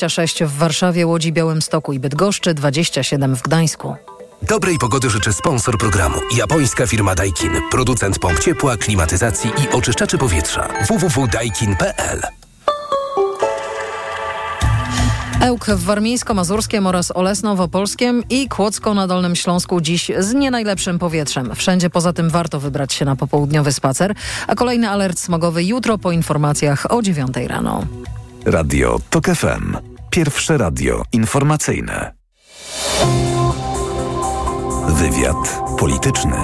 26 w Warszawie, Łodzi, Białymstoku i Bydgoszczy, 27 w Gdańsku. Dobrej pogody życzy sponsor programu. Japońska firma Daikin. Producent pomp ciepła, klimatyzacji i oczyszczaczy powietrza. www.daikin.pl Ełk w Warmińsko-Mazurskiem oraz Olesno w Opolskiem i Kłodzko na Dolnym Śląsku dziś z nie najlepszym powietrzem. Wszędzie poza tym warto wybrać się na popołudniowy spacer, a kolejny alert smogowy jutro po informacjach o 9 rano. Radio TOK FM. Pierwsze radio informacyjne. Wywiad polityczny.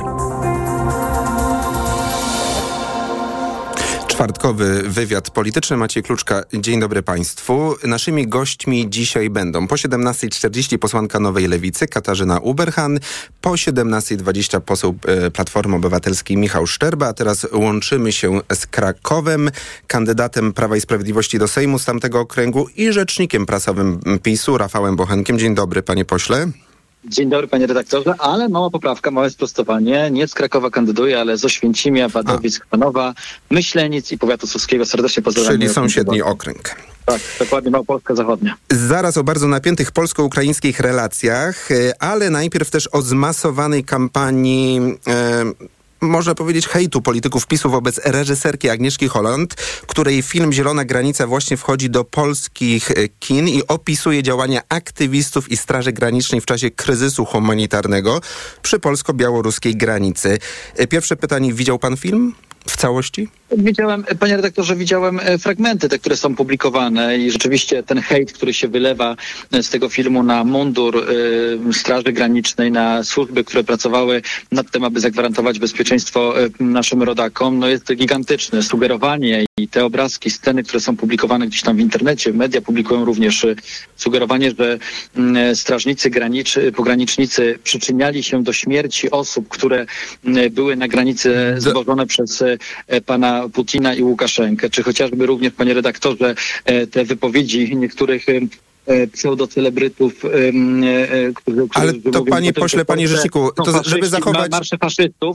Czwartkowy wywiad polityczny. Maciej Kluczka, dzień dobry Państwu. Naszymi gośćmi dzisiaj będą po 17.40 posłanka Nowej Lewicy Katarzyna Uberhan, po 17.20 poseł e, Platformy Obywatelskiej Michał Szczerba, a teraz łączymy się z Krakowem, kandydatem Prawa i Sprawiedliwości do Sejmu z tamtego okręgu i rzecznikiem prasowym PiSu Rafałem Bochenkiem. Dzień dobry panie pośle. Dzień dobry panie redaktorze, ale mała poprawka, małe sprostowanie. Nie z Krakowa kandyduję, ale z Oświęcimia, Wadowic, Chwanowa, Myślenic i Powiatu Suskiego. Serdecznie pozdrawiam. Czyli sąsiedni okręg. Tak, dokładnie Małopolska Zachodnia. Zaraz o bardzo napiętych polsko-ukraińskich relacjach, e, ale najpierw też o zmasowanej kampanii e, można powiedzieć, hejtu polityków PiSu wobec reżyserki Agnieszki Holland, której film Zielona Granica właśnie wchodzi do polskich e, kin i opisuje działania aktywistów i Straży Granicznej w czasie kryzysu humanitarnego przy polsko-białoruskiej granicy. E, pierwsze pytanie, widział pan film? w całości? Widziałem, panie redaktorze, widziałem e, fragmenty, te, które są publikowane i rzeczywiście ten hejt, który się wylewa e, z tego filmu na mundur y, Straży Granicznej, na służby, które pracowały nad tym, aby zagwarantować bezpieczeństwo y, naszym rodakom, no jest gigantyczne. Sugerowanie i te obrazki, sceny, które są publikowane gdzieś tam w internecie, media publikują również y, sugerowanie, że y, strażnicy graniczy, pogranicznicy przyczyniali się do śmierci osób, które y, były na granicy zwożone przez E, Putina i Łukaszenkę, czy chociażby również, panie redaktorze, e, te wypowiedzi niektórych e, pseudocelebrytów, którzy, Ale to panie pośle, panie rzeczniku, to żeby zachować,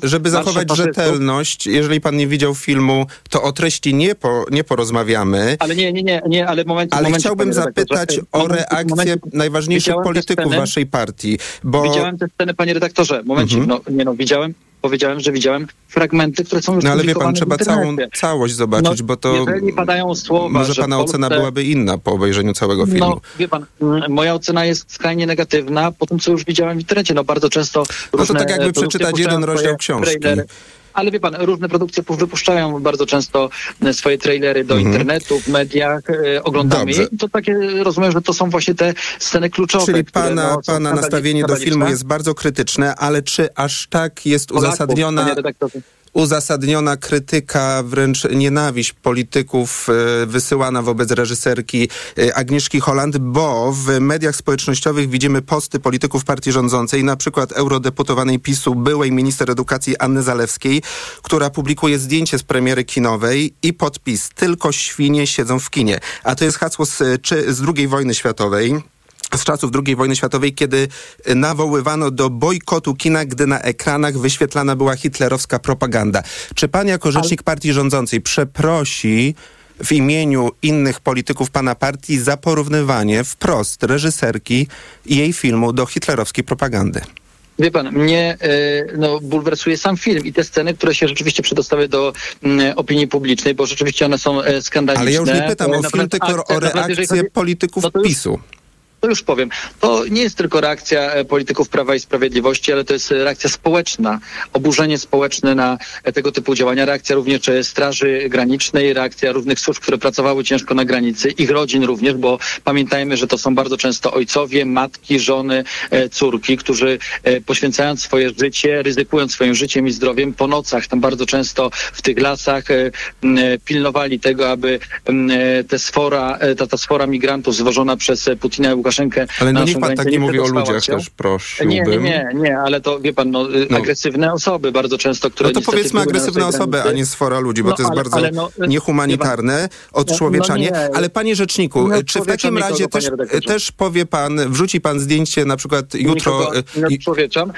żeby zachować rzetelność, jeżeli pan nie widział filmu, to o treści nie, po, nie porozmawiamy. Ale nie, nie, nie, nie ale momencie, Ale momencie, chciałbym zapytać o reakcję momencie, najważniejszych polityków waszej partii, bo... Widziałem te sceny, panie redaktorze, momencik, mhm. no, nie no, widziałem, powiedziałem, że widziałem fragmenty, które są już No ale wie pan, trzeba całą całość zobaczyć, no, bo to... Jeżeli padają słowa, Może pana Polsce, ocena byłaby inna po obejrzeniu całego filmu. No, wie pan, moja ocena jest skrajnie negatywna po tym, co już widziałem w internecie. No bardzo często No to tak jakby przeczytać jeden rozdział książki. Trailery. Ale wie pan, różne produkcje wypuszczają bardzo często e, swoje trailery do mhm. internetu, w mediach, e, oglądamy i to takie, rozumiem, że to są właśnie te sceny kluczowe. Czyli które, pana, no, pana nastawienie do filmu jest bardzo krytyczne, ale czy aż tak jest. Polaków, uzasadniona krytyka, wręcz nienawiść polityków e, wysyłana wobec reżyserki e, Agnieszki Holland, bo w mediach społecznościowych widzimy posty polityków partii rządzącej, na przykład eurodeputowanej PiSu, byłej minister edukacji Anny Zalewskiej, która publikuje zdjęcie z premiery kinowej i podpis tylko świnie siedzą w kinie. A to jest hasło z, czy, z II wojny światowej z czasów II wojny światowej, kiedy nawoływano do bojkotu kina, gdy na ekranach wyświetlana była hitlerowska propaganda. Czy pan jako rzecznik partii rządzącej przeprosi w imieniu innych polityków pana partii za porównywanie wprost reżyserki i jej filmu do hitlerowskiej propagandy? Wie pan, mnie e, no, bulwersuje sam film i te sceny, które się rzeczywiście przedostały do mm, opinii publicznej, bo rzeczywiście one są skandaliczne. Ale ja już nie pytam o film, tylko o reakcję polityków no PiSu to już powiem. To nie jest tylko reakcja e, polityków Prawa i Sprawiedliwości, ale to jest reakcja społeczna, oburzenie społeczne na e, tego typu działania, reakcja również e, Straży Granicznej, reakcja różnych służb, które pracowały ciężko na granicy, ich rodzin również, bo pamiętajmy, że to są bardzo często ojcowie, matki, żony, córki, którzy poświęcając swoje życie, ryzykując swoim życiem i zdrowiem po nocach, tam bardzo często w tych lasach pilnowali tego, aby te sfora, ta, ta sfora migrantów zwożona przez Putina i Łukaszenkę. Ale no niech pan tak nie mówi o ludziach też, prosiłbym. Nie, nie, nie, nie, ale to wie pan, no, no. agresywne osoby bardzo często, które... No to powiedzmy agresywne osoby, a nie sfora ludzi, bo no, to jest ale, bardzo ale no, niehumanitarne, odczłowieczanie. No, no ale panie rzeczniku, czy w takim razie też, też powie pan, wrzuci pan zdjęcie na przykład jutro...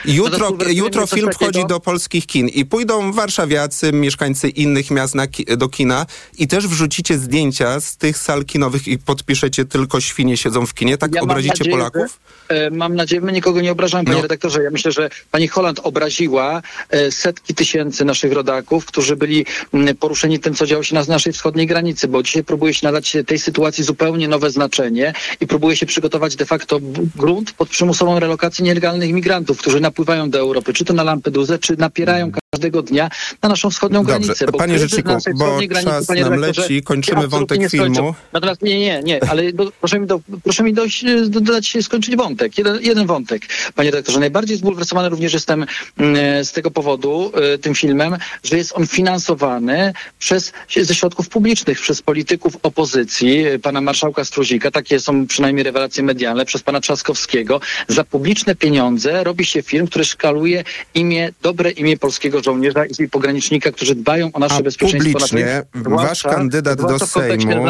Jutro, jutro film wchodzi do polskich kin i pójdą warszawiacy, mieszkańcy innych miast na, do kina i też wrzucicie zdjęcia z tych sal kinowych i podpiszecie tylko świnie siedzą w kinie, tak ja obrazicie nadzieję, Polaków? Że, e, mam nadzieję, my nikogo nie obrażamy, panie no. redaktorze. Ja myślę, że pani Holland obraziła e, setki tysięcy naszych rodaków, którzy byli m, poruszeni tym, co działo się na naszej wschodniej granicy, bo dzisiaj próbuje się nadać tej sytuacji zupełnie nowe znaczenie i próbuje się przygotować de facto grunt pod przymusową relokację nielegalnych imigrantów, którzy napływają do Europy, czy to na Lampedusę, czy napierają mm każdego dnia na naszą wschodnią Dobrze. granicę. Bo Panie Rzeczniku, bo granicy, czas panie nam leci, kończymy wątek filmu. Natomiast nie, nie, nie, ale do, proszę mi, do, proszę mi dojść, dodać, skończyć wątek, jeden, jeden wątek. Panie redaktorze, najbardziej zbulwersowany również jestem mm, z tego powodu, y, tym filmem, że jest on finansowany przez, ze środków publicznych, przez polityków opozycji, pana marszałka Struzika, takie są przynajmniej rewelacje medialne, przez pana Trzaskowskiego. Za publiczne pieniądze robi się film, który szkaluje imię, dobre imię polskiego żołnierza i pogranicznika, którzy dbają o nasze A bezpieczeństwo. publicznie na wasz kandydat do Sejmu...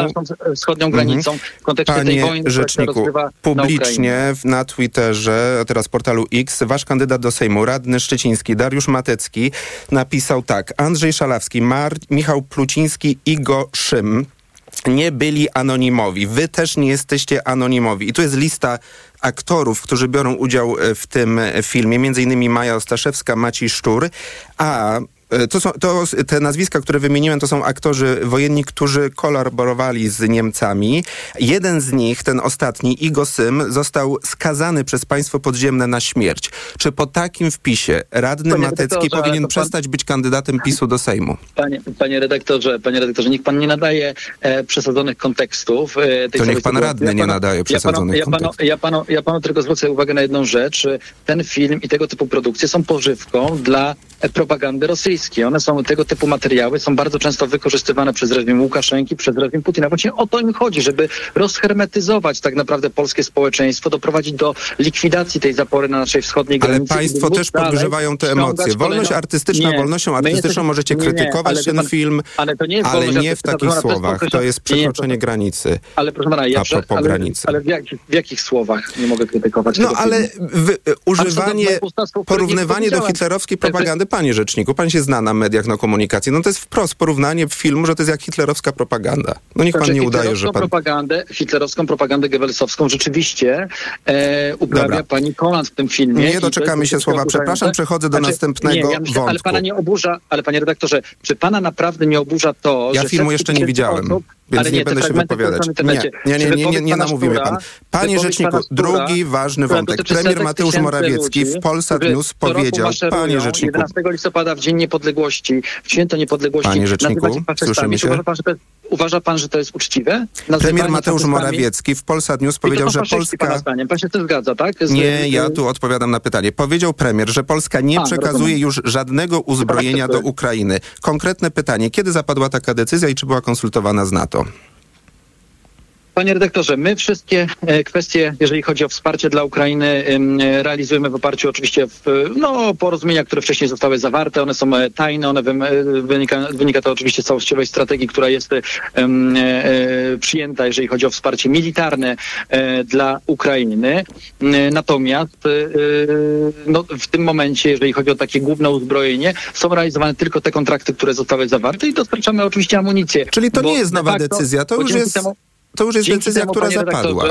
wschodnią granicą, w kontekście Panie tej wojny, rzeczniku, publicznie na, na Twitterze, a teraz portalu X, wasz kandydat do Sejmu, radny szczeciński Dariusz Matecki napisał tak. Andrzej Szalawski, Mar Michał Pluciński, Igo Szym nie byli anonimowi. Wy też nie jesteście anonimowi. I tu jest lista aktorów, którzy biorą udział e, w tym e, filmie, między innymi Maja Ostaszewska, Maciej Szczur, a to są, to, te nazwiska, które wymieniłem, to są aktorzy wojenni, którzy kolaborowali z Niemcami. Jeden z nich, ten ostatni, Igo Sym, został skazany przez państwo podziemne na śmierć. Czy po takim wpisie radny panie Matecki powinien pan... przestać być kandydatem PiSu do Sejmu? Panie, panie redaktorze, panie redaktorze, niech pan nie nadaje e, przesadzonych kontekstów. E, to niech pan radny ja nie nadaje przesadzonych ja panu, kontekstów. Ja panu, ja panu tylko zwrócę uwagę na jedną rzecz. Ten film i tego typu produkcje są pożywką dla propagandy rosyjskiej. One są, tego typu materiały są bardzo często wykorzystywane przez reżim Łukaszenki, przez reżim Putina. Właśnie o to im chodzi, żeby rozhermetyzować tak naprawdę polskie społeczeństwo, doprowadzić do likwidacji tej zapory na naszej wschodniej granicy. Ale państwo też podgrzewają te emocje. Wolność artystyczna, nie, wolnością artystyczną możecie krytykować nie, ten pan, film, ale, to nie, jest ale nie w takich słowach. To jest przekroczenie granicy. Ale proszę pana, ja a propos ale, granicy. Ale w, jak, w jakich słowach nie mogę krytykować No ale w, używanie, porównywanie do hitlerowskiej propagandy, panie rzeczniku, pan się zna na mediach, na komunikacji. No to jest wprost porównanie filmu, że to jest jak hitlerowska propaganda. No niech pan znaczy, nie udaje, że pan... Propagandę, hitlerowską propagandę gewelsowską rzeczywiście e, uprawia Dobra. pani Koland w tym filmie. Nie doczekamy się słowa. Przepraszam, przechodzę do znaczy, następnego nie, ja myślę, wątku. Ale pana nie oburza, ale panie redaktorze, czy pana naprawdę nie oburza to, ja że... Ja filmu jeszcze nie widziałem. Osób, więc nie, nie będę się wypowiadać. Nie, nie, nie, nie, nie, namówi mnie pan. Panie rzeczniku, drugi ważny wątek. Premier Mateusz Morawiecki w Polsat News powiedział, panie rzeczniku... 11 listopada w Dzień Niepodległości, w Święto Niepodległości... Panie rzeczniku, słyszymy się? Uważa pan, że to jest, uczciwe? Premier Mateusz Morawiecki w Polsat News powiedział, że Polska... Pan się tym zgadza, tak? Nie, ja tu odpowiadam na pytanie. Powiedział premier, że Polska nie A, przekazuje już żadnego uzbrojenia do Ukrainy. Konkretne pytanie, kiedy zapadła taka decyzja i czy była konsultowana z NATO? esto. Panie redaktorze, my wszystkie e, kwestie, jeżeli chodzi o wsparcie dla Ukrainy, realizujemy w oparciu oczywiście w no, porozumienia, które wcześniej zostały zawarte. One są e, tajne, one e, wynika, wynika to oczywiście z całościowej strategii, która jest um, przyjęta, jeżeli chodzi o wsparcie militarne dla Ukrainy. Natomiast no, w tym momencie, jeżeli chodzi o takie główne uzbrojenie, są realizowane tylko te kontrakty, które zostały zawarte i dostarczamy oczywiście amunicję. Czyli to nie jest nowa decyzja, to już jest... Temu, to już jest decyzja, która zapadła.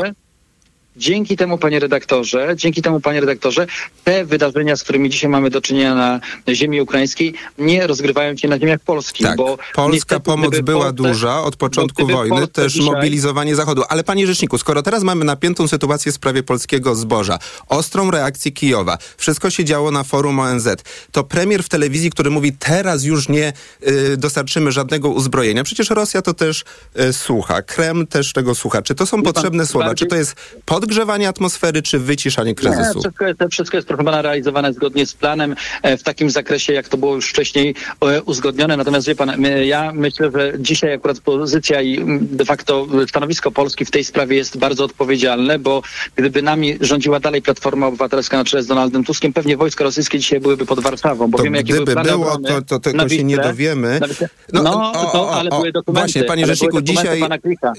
Dzięki temu, panie redaktorze, dzięki temu, panie redaktorze, te wydarzenia, z którymi dzisiaj mamy do czynienia na ziemi ukraińskiej, nie rozgrywają się na ziemiach polskich. Tak, bo polska pomoc była Polsce, duża od początku wojny, też dzisiaj... mobilizowanie Zachodu. Ale panie rzeczniku, skoro teraz mamy napiętą sytuację w sprawie polskiego zboża, ostrą reakcję Kijowa, wszystko się działo na forum ONZ, to premier w telewizji, który mówi, teraz już nie y, dostarczymy żadnego uzbrojenia, przecież Rosja to też y, słucha, Kreml też tego słucha. Czy to są potrzebne pan, słowa? Czy to jest pod odgrzewanie atmosfery, czy wyciszanie kryzysu? Nie, wszystko, jest, wszystko jest proszę pana realizowane zgodnie z planem e, w takim zakresie, jak to było już wcześniej e, uzgodnione. Natomiast wie pan, ja myślę, że dzisiaj akurat pozycja i de facto stanowisko Polski w tej sprawie jest bardzo odpowiedzialne, bo gdyby nami rządziła dalej Platforma Obywatelska na czele z Donaldem Tuskiem, pewnie wojska rosyjskie dzisiaj byłyby pod Warszawą, bo to wiemy, jakie były plany było, to, to tego się nie dowiemy. No, no o, to, ale o, były dokumenty. Właśnie, panie rzeczniku, dzisiaj,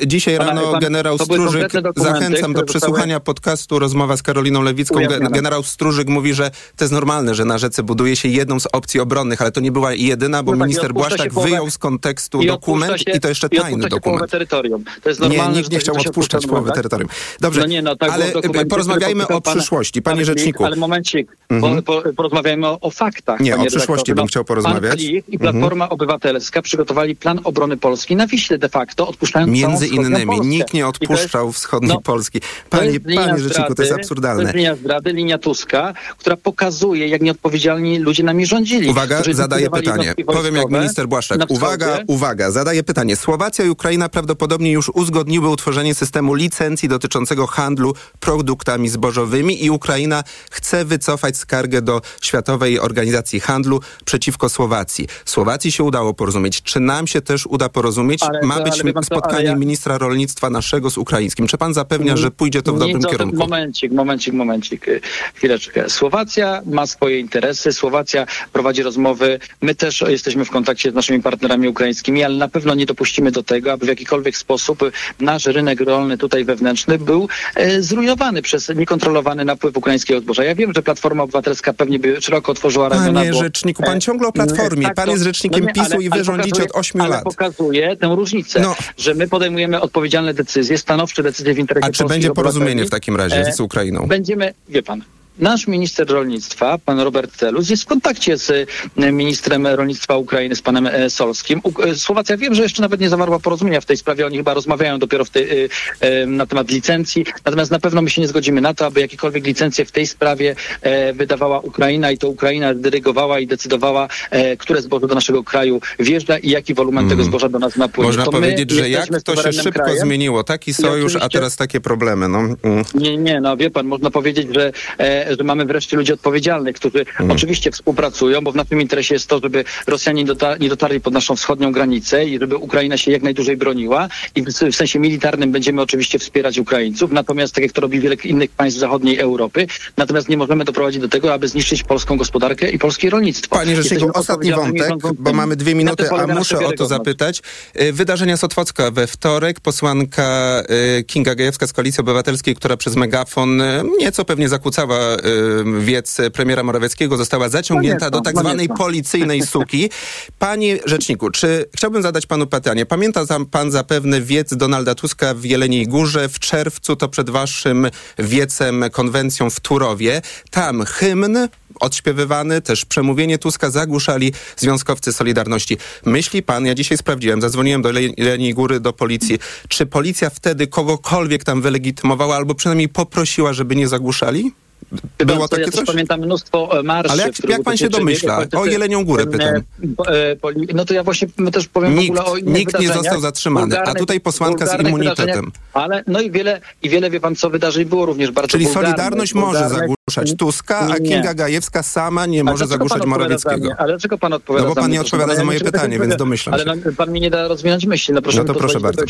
dzisiaj rano pana, generał Strużyk, zachęcam do przesłuchania zostały... podcastu Rozmowa z Karoliną Lewicką. Generał Strużyk mówi, że to jest normalne, że na rzece buduje się jedną z opcji obronnych, ale to nie była jedyna, bo no tak, minister Błaszczak wyjął z kontekstu i dokument się, i to jeszcze tajny dokument. terytorium. To jest normalne, nie, nikt nie chciał odpuszczać połowy tak? terytorium. Dobrze, no nie, no, tak ale porozmawiajmy o przyszłości, panie rzeczniku. Ale momencik, mhm. porozmawiajmy o, faktach. Nie, o przyszłości bym chciał porozmawiać. i mhm. Platforma Obywatelska przygotowali plan obrony Polski na Wiśle de facto, odpuszczając Między innymi. Nikt nie odpuszczał wschodniej no, Polski. Panie, panie rzeczniku, to jest absurdalne. To jest linia zdrady, linia Tuska, która pokazuje, jak nieodpowiedzialni ludzie nami rządzili. Uwaga, zadaję pytanie. Powiem jak minister Błaszczak. Uwaga, uwaga, zadaję pytanie. Słowacja i Ukraina prawdopodobnie już uzgodniły utworzenie systemu licencji dotyczącego handlu produktami zbożowymi i Ukraina chce wycofać skargę do Światowej Organizacji Handlu przeciwko Słowacji. Słowacji się udało porozumieć. Czy nam się też uda porozumieć? Ale, Ma być spotkanie ja... ministra rolnictwa naszego z ukraińskim. Czy pan zapewnia, że pójdzie to w dobrym to, kierunku? Momencik, momencik, momencik. Chwileczkę. Słowacja ma swoje interesy. Słowacja prowadzi rozmowy. My też jesteśmy w kontakcie z naszymi partnerami ukraińskimi, ale na pewno nie dopuścimy do tego, aby w jakikolwiek sposób nasz rynek rolny tutaj wewnętrzny był e, zrujnowany przez niekontrolowany napływ ukraińskiego zboża. Ja wiem, że Platforma Obywatelska pewnie by szeroko otworzyła ramiona. Panie rzeczniku, pan e, ciągle o Platformie. Tak, pan jest rzecznikiem no nie, PiSu i wy rządzicie od 8 ale lat. Ale pokazuje tę różnicę, no. że my podejmujemy odpowiedzialne decyzje, stanowcze decyzje w interesie A czy będzie porozumienie w takim razie z Ukrainą? Będziemy, wie pan, Nasz minister rolnictwa, pan Robert Telus, jest w kontakcie z e, ministrem rolnictwa Ukrainy, z panem e, Solskim. E, Słowacja wiem, że jeszcze nawet nie zawarła porozumienia w tej sprawie. Oni chyba rozmawiają dopiero na temat licencji. Natomiast na pewno my się nie zgodzimy na to, aby jakiekolwiek licencje w tej sprawie wydawała Ukraina i to Ukraina dyrygowała i decydowała, które zboże do naszego kraju wjeżdża i jaki wolumen mm. tego mhm. zboża do nas napłynie. Można to powiedzieć, że jak to się szybko krajem. zmieniło. Taki sojusz, a teraz takie problemy. No. Mm. Nie, nie, no wie pan, można powiedzieć, że że mamy wreszcie ludzi odpowiedzialnych, którzy hmm. oczywiście współpracują, bo w naszym interesie jest to, żeby Rosjanie dotar nie dotarli pod naszą wschodnią granicę i żeby Ukraina się jak najdłużej broniła i w, w sensie militarnym będziemy oczywiście wspierać Ukraińców, natomiast tak jak to robi wiele innych państw zachodniej Europy, natomiast nie możemy doprowadzić do tego, aby zniszczyć polską gospodarkę i polskie rolnictwo. Panie Rzeczniku, ostatni wątek, bo mamy dwie minuty, a muszę o to zapytać. Y, wydarzenia z Otwocka we wtorek, posłanka y, Kinga Gajewska z Koalicji Obywatelskiej, która przez megafon y, nieco pewnie zakłócała wiec premiera Morawieckiego została zaciągnięta do tak zwanej policyjnej suki. Panie rzeczniku, czy chciałbym zadać panu pytanie. Pamięta pan zapewne wiec Donalda Tuska w Jeleniej Górze w czerwcu, to przed waszym wiecem, konwencją w Turowie. Tam hymn odśpiewywany, też przemówienie Tuska zagłuszali związkowcy Solidarności. Myśli pan, ja dzisiaj sprawdziłem, zadzwoniłem do Jeleniej Góry, do policji, czy policja wtedy kogokolwiek tam wylegitymowała albo przynajmniej poprosiła, żeby nie zagłuszali? Było takie ja coś? pamiętam mnóstwo e, marszy. Ale jak, jak pan się domyśla? O Jelenią Górę pytam. E, no to ja właśnie też powiem nikt, w ogóle o Nikt nie został zatrzymany, a tutaj posłanka z immunitetem. Ale no i wiele, i wiele wie pan co wydarzeń było również bardzo Czyli Solidarność może zagłuszać Tuska, a Kinga Gajewska sama nie może zagłuszać Morawieckiego. Ale dlaczego pan odpowiada No bo pan nie odpowiada za moje pytanie, więc domyślam się. Ale pan mi nie da rozwinąć myśli. No proszę no to proszę bardzo.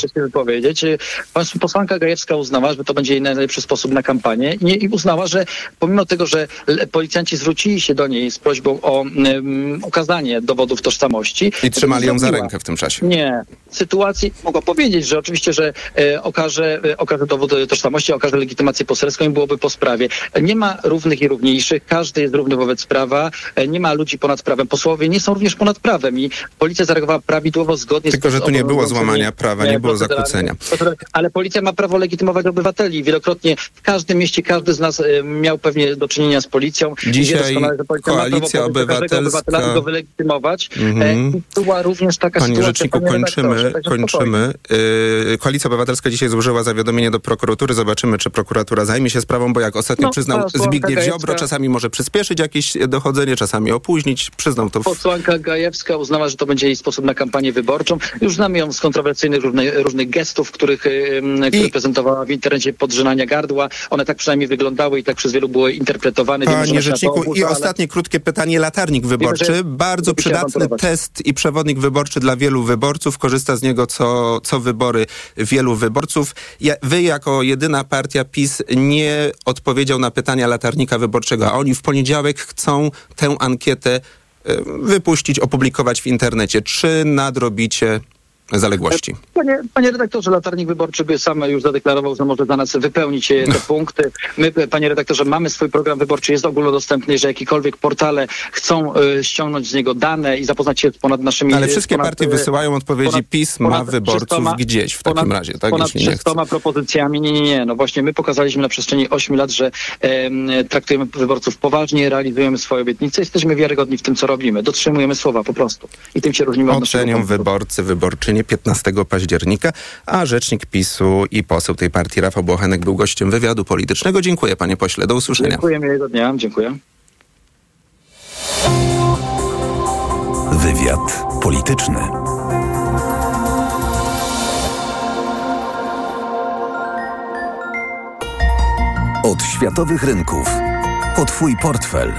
Posłanka Gajewska uznała, że to będzie jej najlepszy sposób na kampanię i uznała, że pomimo tego, że policjanci zwrócili się do niej z prośbą o um, okazanie dowodów tożsamości. I trzymali ją za rękę w tym czasie. Nie. Sytuacji mogła powiedzieć, że oczywiście, że e, okaże, e, okaże dowód tożsamości, okaże legitymację poselską i byłoby po sprawie. Nie ma równych i równiejszych, każdy jest równy wobec prawa, e, nie ma ludzi ponad prawem. Posłowie nie są również ponad prawem i policja zareagowała prawidłowo, zgodnie Tylko, z Tylko, że tu nie było złamania prawa, nie było zakłócenia. Ale policja ma prawo legitymować obywateli. Wielokrotnie w każdym mieście każdy z nas e, miał pewnie do czynienia z policją. Dzisiaj Koalicja Obywatelska... go wylegitymować. Mm-hmm. Była również taka Panie sytuacja... Rzeczniku, kończymy. kończymy. Yy, Koalicja Obywatelska dzisiaj złożyła zawiadomienie do prokuratury. Zobaczymy, czy prokuratura zajmie się sprawą, bo jak ostatnio no, przyznał Zbigniew Ziobro czasami może przyspieszyć jakieś dochodzenie, czasami opóźnić. Przyznam to. W... Posłanka Gajewska uznała, że to będzie jej sposób na kampanię wyborczą. Już znamy ją z kontrowersyjnych różnych, różnych gestów, których, I... prezentowała w internecie podrzynania gardła. One tak przynajmniej wyglądały i tak przez wielu było interpretowane. Panie Rzeczniku, i ale... ostatnie krótkie pytanie. Latarnik wyborczy. Wiemy, Bardzo przydatny test i przewodnik wyborczy dla wielu wyborców. Korzysta z niego co, co wybory wielu wyborców. Ja, wy jako jedyna partia PiS nie odpowiedział na pytania latarnika wyborczego, a oni w poniedziałek chcą tę ankietę wypuścić, opublikować w internecie. Czy nadrobicie zaległości. Panie, panie redaktorze, latarnik wyborczy sam już zadeklarował, że może dla nas wypełnić te punkty. My, panie redaktorze, mamy swój program wyborczy, jest ogólnodostępny, że jakiekolwiek portale chcą y, ściągnąć z niego dane i zapoznać się z ponad naszymi... Ale wszystkie ponad, partie wysyłają odpowiedzi, ponad, PiS ma wyborców gdzieś w takim razie, tak? Ponad 300 propozycjami. Nie, nie, nie. No właśnie my pokazaliśmy na przestrzeni 8 lat, że traktujemy wyborców poważnie, realizujemy swoje obietnice, jesteśmy wiarygodni w tym, co robimy. Dotrzymujemy słowa po prostu. I tym się różnimy od Ocenią wyborcy, wyborczynie 15 października, a rzecznik PiSu i poseł tej partii Rafał Bochenek był gościem wywiadu politycznego. Dziękuję panie pośle, do usłyszenia. Dziękuję, miłego dnia, dziękuję. Wywiad polityczny. Od światowych rynków po Twój portfel.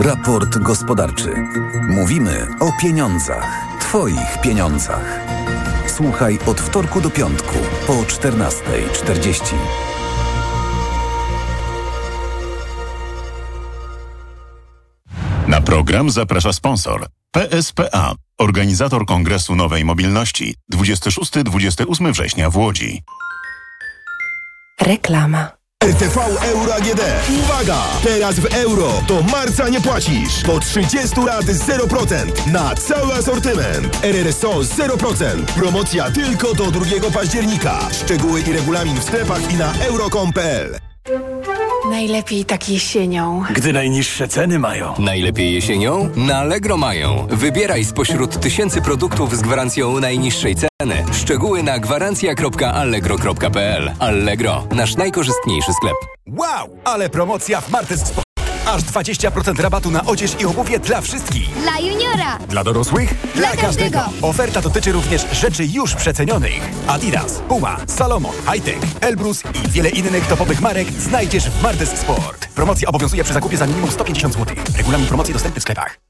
Raport gospodarczy. Mówimy o pieniądzach. Twoich pieniądzach. Słuchaj od wtorku do piątku po 14.40. Na program zaprasza sponsor PSPA, organizator Kongresu Nowej Mobilności 26-28 września w Łodzi. Reklama. RTV Euro AGD. Uwaga! Teraz w euro do marca nie płacisz. Po 30 lat 0% na cały asortyment. RRSO 0%. Promocja tylko do 2 października. Szczegóły i regulamin w sklepach i na euro.com.pl. Najlepiej tak jesienią. Gdy najniższe ceny mają. Najlepiej jesienią? Na Allegro mają. Wybieraj spośród tysięcy produktów z gwarancją najniższej ceny. Szczegóły na gwarancja.allegro.pl Allegro, nasz najkorzystniejszy sklep. Wow, ale promocja w Martes Aż 20% rabatu na odzież i obuwie dla wszystkich. Dla juniora. Dla dorosłych? Dla, dla każdego. każdego. Oferta dotyczy również rzeczy już przecenionych. Adidas, Puma, Salomon, Hightech, Elbrus i wiele innych topowych marek znajdziesz w Martes Sport. Promocja obowiązuje przy zakupie za minimum 150 zł. Regulamin promocji dostępny w sklepach.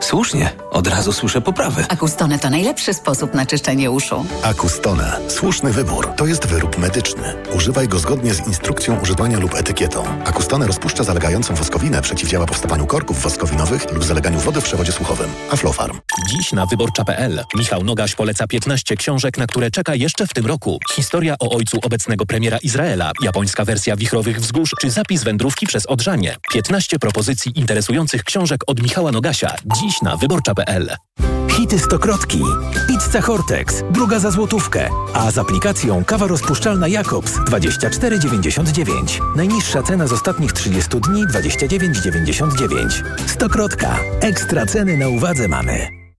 Słusznie, od razu słyszę poprawy. Acustone to najlepszy sposób na czyszczenie uszu. Acustone. Słuszny wybór. To jest wyrób medyczny. Używaj go zgodnie z instrukcją używania lub etykietą. Acustone rozpuszcza zalegającą woskowinę, przeciwdziała powstawaniu korków woskowinowych lub zaleganiu wody w przewodzie słuchowym. Aflofarm. Dziś na wyborcza.pl Michał Nogaś poleca 15 książek, na które czeka jeszcze w tym roku. Historia o ojcu obecnego premiera Izraela, japońska wersja Wichrowych Wzgórz czy zapis wędrówki przez Odrzanie. 15 propozycji interesujących książek od Michała Nogasia. Dziś na wyborcza.pl Hity stokrotki. Pizza Hortex. Druga za złotówkę. A z aplikacją kawa rozpuszczalna Jakobs 24,99. Najniższa cena z ostatnich 30 dni 29,99. Stokrotka. Ekstra ceny na uwadze mamy.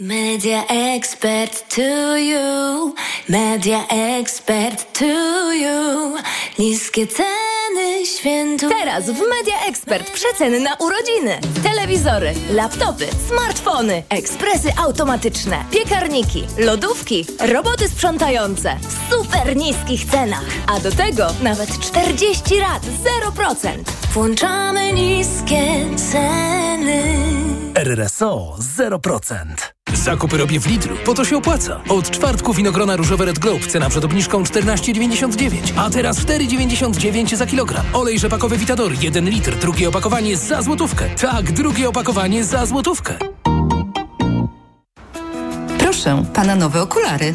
Media expert to you, media expert to you. Niskie ceny świętu. Teraz w Media Expert przeceny na urodziny. Telewizory, laptopy, smartfony, ekspresy automatyczne, piekarniki, lodówki, roboty sprzątające w super niskich cenach. A do tego nawet 40 lat 0%. Włączamy niskie ceny. RRSO 0%. Zakupy robię w Lidlu, bo to się opłaca. Od czwartku winogrona różowe Red Globe, cena przed obniżką 14,99, a teraz 4,99 za kilogram. Olej rzepakowy Vitador, 1 litr, drugie opakowanie za złotówkę. Tak, drugie opakowanie za złotówkę. Proszę, pana nowe okulary.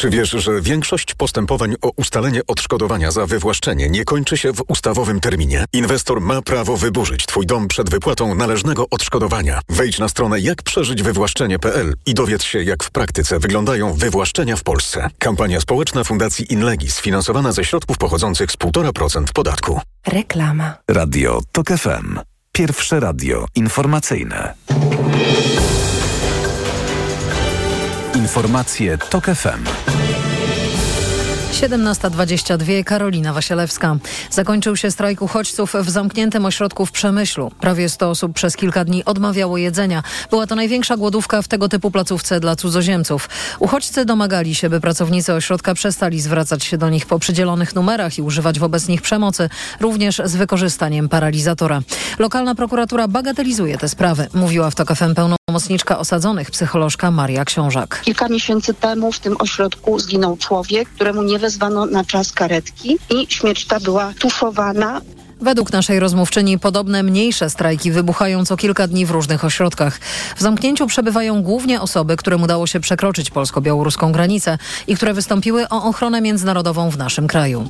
Czy wiesz, że większość postępowań o ustalenie odszkodowania za wywłaszczenie nie kończy się w ustawowym terminie? Inwestor ma prawo wyburzyć Twój dom przed wypłatą należnego odszkodowania. Wejdź na stronę jakprzeżyćwywłaszczenie.pl i dowiedz się, jak w praktyce wyglądają wywłaszczenia w Polsce. Kampania społeczna Fundacji Inlegis, sfinansowana ze środków pochodzących z 1,5% podatku. Reklama. Radio TOK FM. Pierwsze radio informacyjne. Informacje TOK FM. 17.22 Karolina Wasielewska. Zakończył się strajk uchodźców w zamkniętym ośrodku w Przemyślu. Prawie 100 osób przez kilka dni odmawiało jedzenia. Była to największa głodówka w tego typu placówce dla cudzoziemców. Uchodźcy domagali się, by pracownicy ośrodka przestali zwracać się do nich po przydzielonych numerach i używać wobec nich przemocy, również z wykorzystaniem paralizatora. Lokalna prokuratura bagatelizuje te sprawy, mówiła w TOK FM pełnomocniczka osadzonych psycholożka Maria Książak. Kilka miesięcy temu w tym ośrodku zginął człowiek, któremu nie wezwano na czas karetki i śmierć ta była tuszowana. Według naszej rozmówczyni podobne mniejsze strajki wybuchają co kilka dni w różnych ośrodkach. W zamknięciu przebywają głównie osoby, którym udało się przekroczyć polsko-białoruską granicę i które wystąpiły o ochronę międzynarodową w naszym kraju.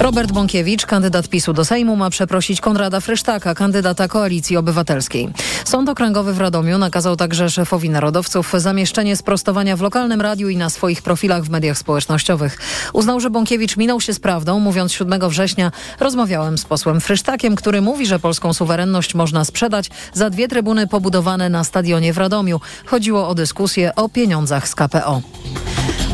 Robert Bąkiewicz, kandydat PiSu do Sejmu, ma przeprosić Konrada Frysztaka, kandydata Koalicji Obywatelskiej. Sąd Okręgowy w Radomiu nakazał także szefowi narodowców zamieszczenie sprostowania w lokalnym radiu i na swoich profilach w mediach społecznościowych. Uznał, że Bąkiewicz minął się z prawdą, mówiąc 7 września rozmawiałem z posłem Frysztakiem, który mówi, że polską suwerenność można sprzedać za dwie trybuny pobudowane na stadionie w Radomiu. Chodziło o dyskusję o pieniądzach z KPO.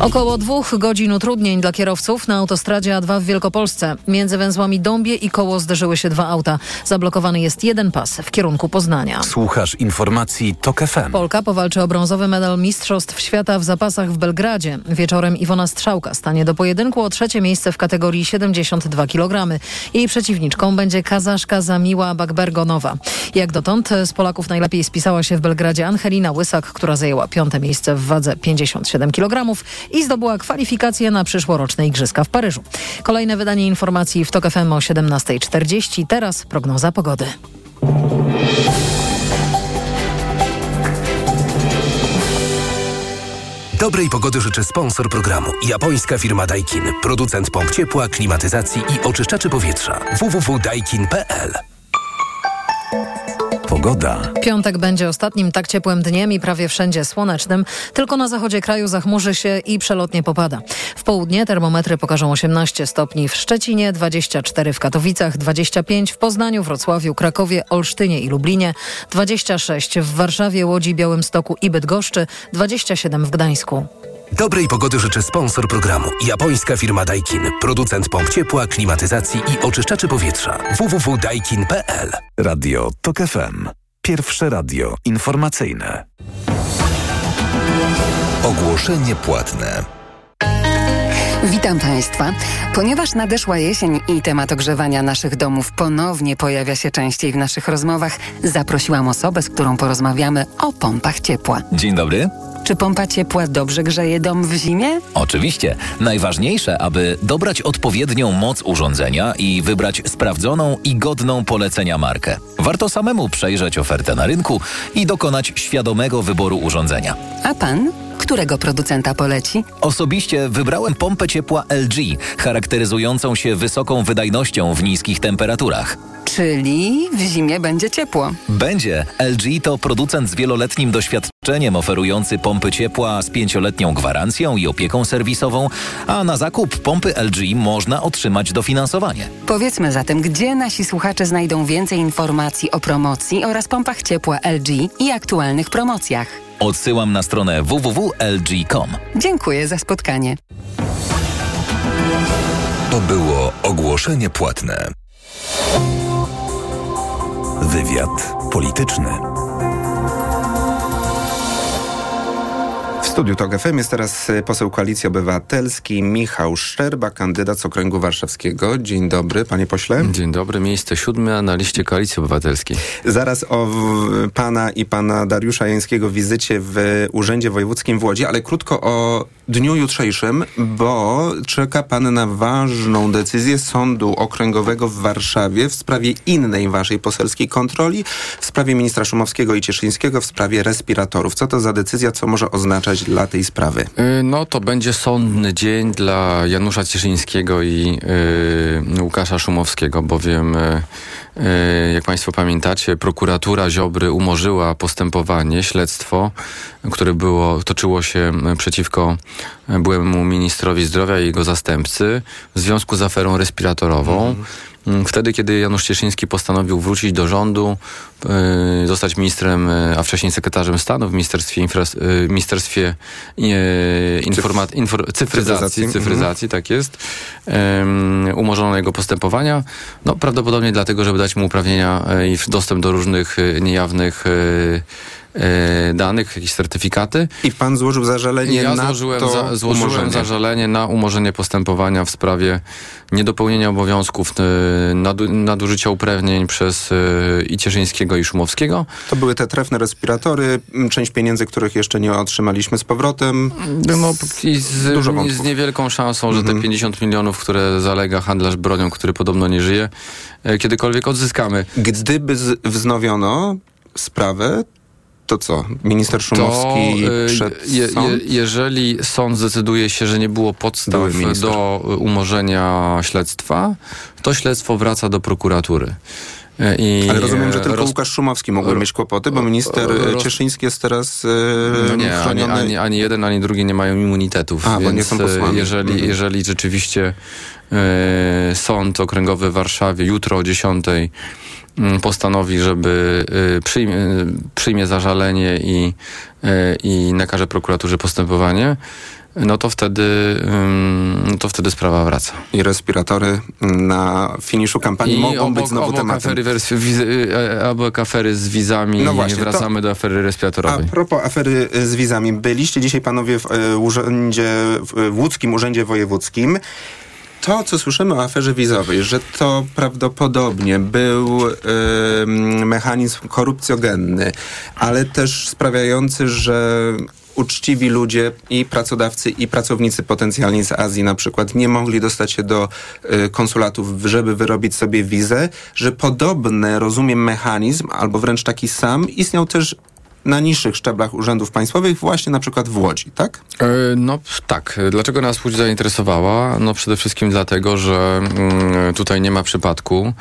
Około dwóch godzin utrudnień dla kierowców na autostradzie A2 w Wielkopolsce. Między węzłami Dąbie i Koło zderzyły się dwa auta. Zablokowany jest jeden pas w kierunku Poznania. Słuchasz informacji TOK FM. Polka powalczy o brązowy medal Mistrzostw Świata w zapasach w Belgradzie. Wieczorem Iwona Strzałka stanie do pojedynku o trzecie miejsce w kategorii 72 kg. Jej przeciwniczką będzie Kazaszka Zamiła Bakbergonowa. Jak dotąd z Polaków najlepiej spisała się w Belgradzie Angelina Łysak, która zajęła piąte miejsce w wadze 57 kg i zdobyła kwalifikację na przyszłoroczne Igrzyska w Paryżu. Kolejne wydanie informacji w TOK FM o 17.40. Teraz prognoza pogody. Dobrej pogody życzę sponsor programu. Japońska firma Daikin. Producent pomp ciepła, klimatyzacji i oczyszczaczy powietrza. www.daikin.pl Pogoda. Piątek będzie ostatnim tak ciepłym dniem i prawie wszędzie słonecznym. Tylko na zachodzie kraju zachmurzy się i przelotnie popada. W południe termometry pokażą 18 stopni w Szczecinie, 24 w Katowicach, 25 w Poznaniu, Wrocławiu, Krakowie, Olsztynie i Lublinie, 26 w Warszawie, Łodzi, Białymstoku i Bydgoszczy, 27 w Gdańsku. Dobrej pogody życzy sponsor programu. Japońska firma Daikin. Producent pomp ciepła, klimatyzacji i oczyszczaczy powietrza. www.daikin.pl Radio TOK FM. Pierwsze radio informacyjne. Ogłoszenie płatne. Witam Państwa. Ponieważ nadeszła jesień i temat ogrzewania naszych domów ponownie pojawia się częściej w naszych rozmowach, zaprosiłam osobę, z którą porozmawiamy o pompach ciepła. Dzień dobry. Czy pompa ciepła dobrze grzeje dom w zimie? Oczywiście. Najważniejsze, aby dobrać odpowiednią moc urządzenia i wybrać sprawdzoną i godną polecenia markę. Warto samemu przejrzeć ofertę na rynku i dokonać świadomego wyboru urządzenia. A pan? Którego producenta poleci? Osobiście wybrałem pompę ciepła LG, charakteryzującą się wysoką wydajnością w niskich temperaturach. Czyli w zimie będzie ciepło. Będzie. LG to producent z wieloletnim doświadczeniem oferujący pompy ciepła z pięcioletnią gwarancją i opieką serwisową, a na zakup pompy LG można otrzymać dofinansowanie. Powiedzmy zatem, gdzie nasi słuchacze znajdą więcej informacji o promocji oraz pompach ciepła LG i aktualnych promocjach. Odsyłam na stronę www.lg.com. Dziękuję za spotkanie. To było ogłoszenie płatne. Wywiad polityczny. W studiu TOG FM jest teraz y, poseł Koalicji Obywatelskiej Michał Szczerba, kandydat z okręgu warszawskiego. Dzień dobry, panie pośle. Dzień dobry, miejsce siódme na liście Koalicji Obywatelskiej. Zaraz o w, pana i pana Dariusza Jańskiego wizycie w Urzędzie Wojewódzkim w Łodzi, ale krótko o dniu jutrzejszym, bo czeka pan na ważną decyzję Sądu Okręgowego w Warszawie w sprawie innej waszej poselskiej kontroli, w sprawie ministra Szumowskiego i Cieszyńskiego, w sprawie respiratorów. Co to za decyzja, co może oznaczać dla tej sprawy? Y, No to będzie sądny dzień dla Janusza Cieszyńskiego i y, Łukasza Szumowskiego, bowiem y, y, jak Państwo pamiętacie, prokuratura Ziobry umorzyła postępowanie, śledztwo, które było, toczyło się przeciwko byłemu ministrowi zdrowia i jego zastępcy w związku z aferą respiratorową. Mm, Wtedy, kiedy Janusz Cieszyński postanowił wrócić do rządu, y, zostać ministrem, y, a wcześniej sekretarzem stanu w Ministerstwie, infra, y, ministerstwie informa- infor, cyfryzacji, Cyfryzacji, cyfryzacji, tak jest, um, umorzono jego postępowania, no prawdopodobnie dlatego, żeby dać mu uprawnienia i dostęp do różnych niejawnych danych, jakieś certyfikaty. I pan złożył zażalenie ja na złożyłem, to za, złożyłem umorzenie. zażalenie na umorzenie postępowania w sprawie niedopełnienia obowiązków, y, nadu, nadużycia uprawnień przez y, i Cieszyńskiego i Szumowskiego. To były te trefne respiratory, część pieniędzy, których jeszcze nie otrzymaliśmy z powrotem. No i z, Dużo wątków. z niewielką szansą, że Mhm. te 50 milionów, które zalega handlarz bronią, który podobno nie żyje, e, kiedykolwiek odzyskamy. Gdyby wznowiono sprawę, to co? Minister Szumowski to, y, przed je, je, jeżeli sąd zdecyduje się, że nie było podstaw do umorzenia śledztwa, to śledztwo wraca do prokuratury. E, I Ale rozumiem, że tylko roz- Łukasz Szumowski mógłby mieć kłopoty, bo minister y, roz- Cieszyński jest teraz y, No nie, ani, chroniony. ani, ani jeden, ani drugi nie mają immunitetów. A, bo więc nie są e, posłami. Jeżeli, Mhm. jeżeli rzeczywiście e, sąd okręgowy w Warszawie jutro o 10 mm, postanowi, żeby e, przyjmie, e, przyjmie zażalenie i, e, i nakaże prokuraturze postępowanie, no to wtedy, no to wtedy sprawa wraca. I respiratory na finiszu kampanii I mogą obok, być znowu obok tematem. Afery, wizy, e, obok afery z wizami No właśnie, wracamy do afery A respiratorowej. propos afery y, z wizami. Byliście dzisiaj panowie w y, urzędzie, w łódzkim urzędzie wojewódzkim. To, co słyszymy o aferze wizowej, że to prawdopodobnie był y, mechanizm korupcjogenny, ale też sprawiający, że uczciwi ludzie i pracodawcy i pracownicy potencjalni z Azji na przykład nie mogli dostać się do y, konsulatów, żeby wyrobić sobie wizę, że podobny, rozumiem, mechanizm albo wręcz taki sam istniał też na niższych szczeblach urzędów państwowych, właśnie na przykład w Łodzi, tak? E, No tak. Dlaczego nas Łódź zainteresowała? No przede wszystkim dlatego, że mm, tutaj nie ma przypadku.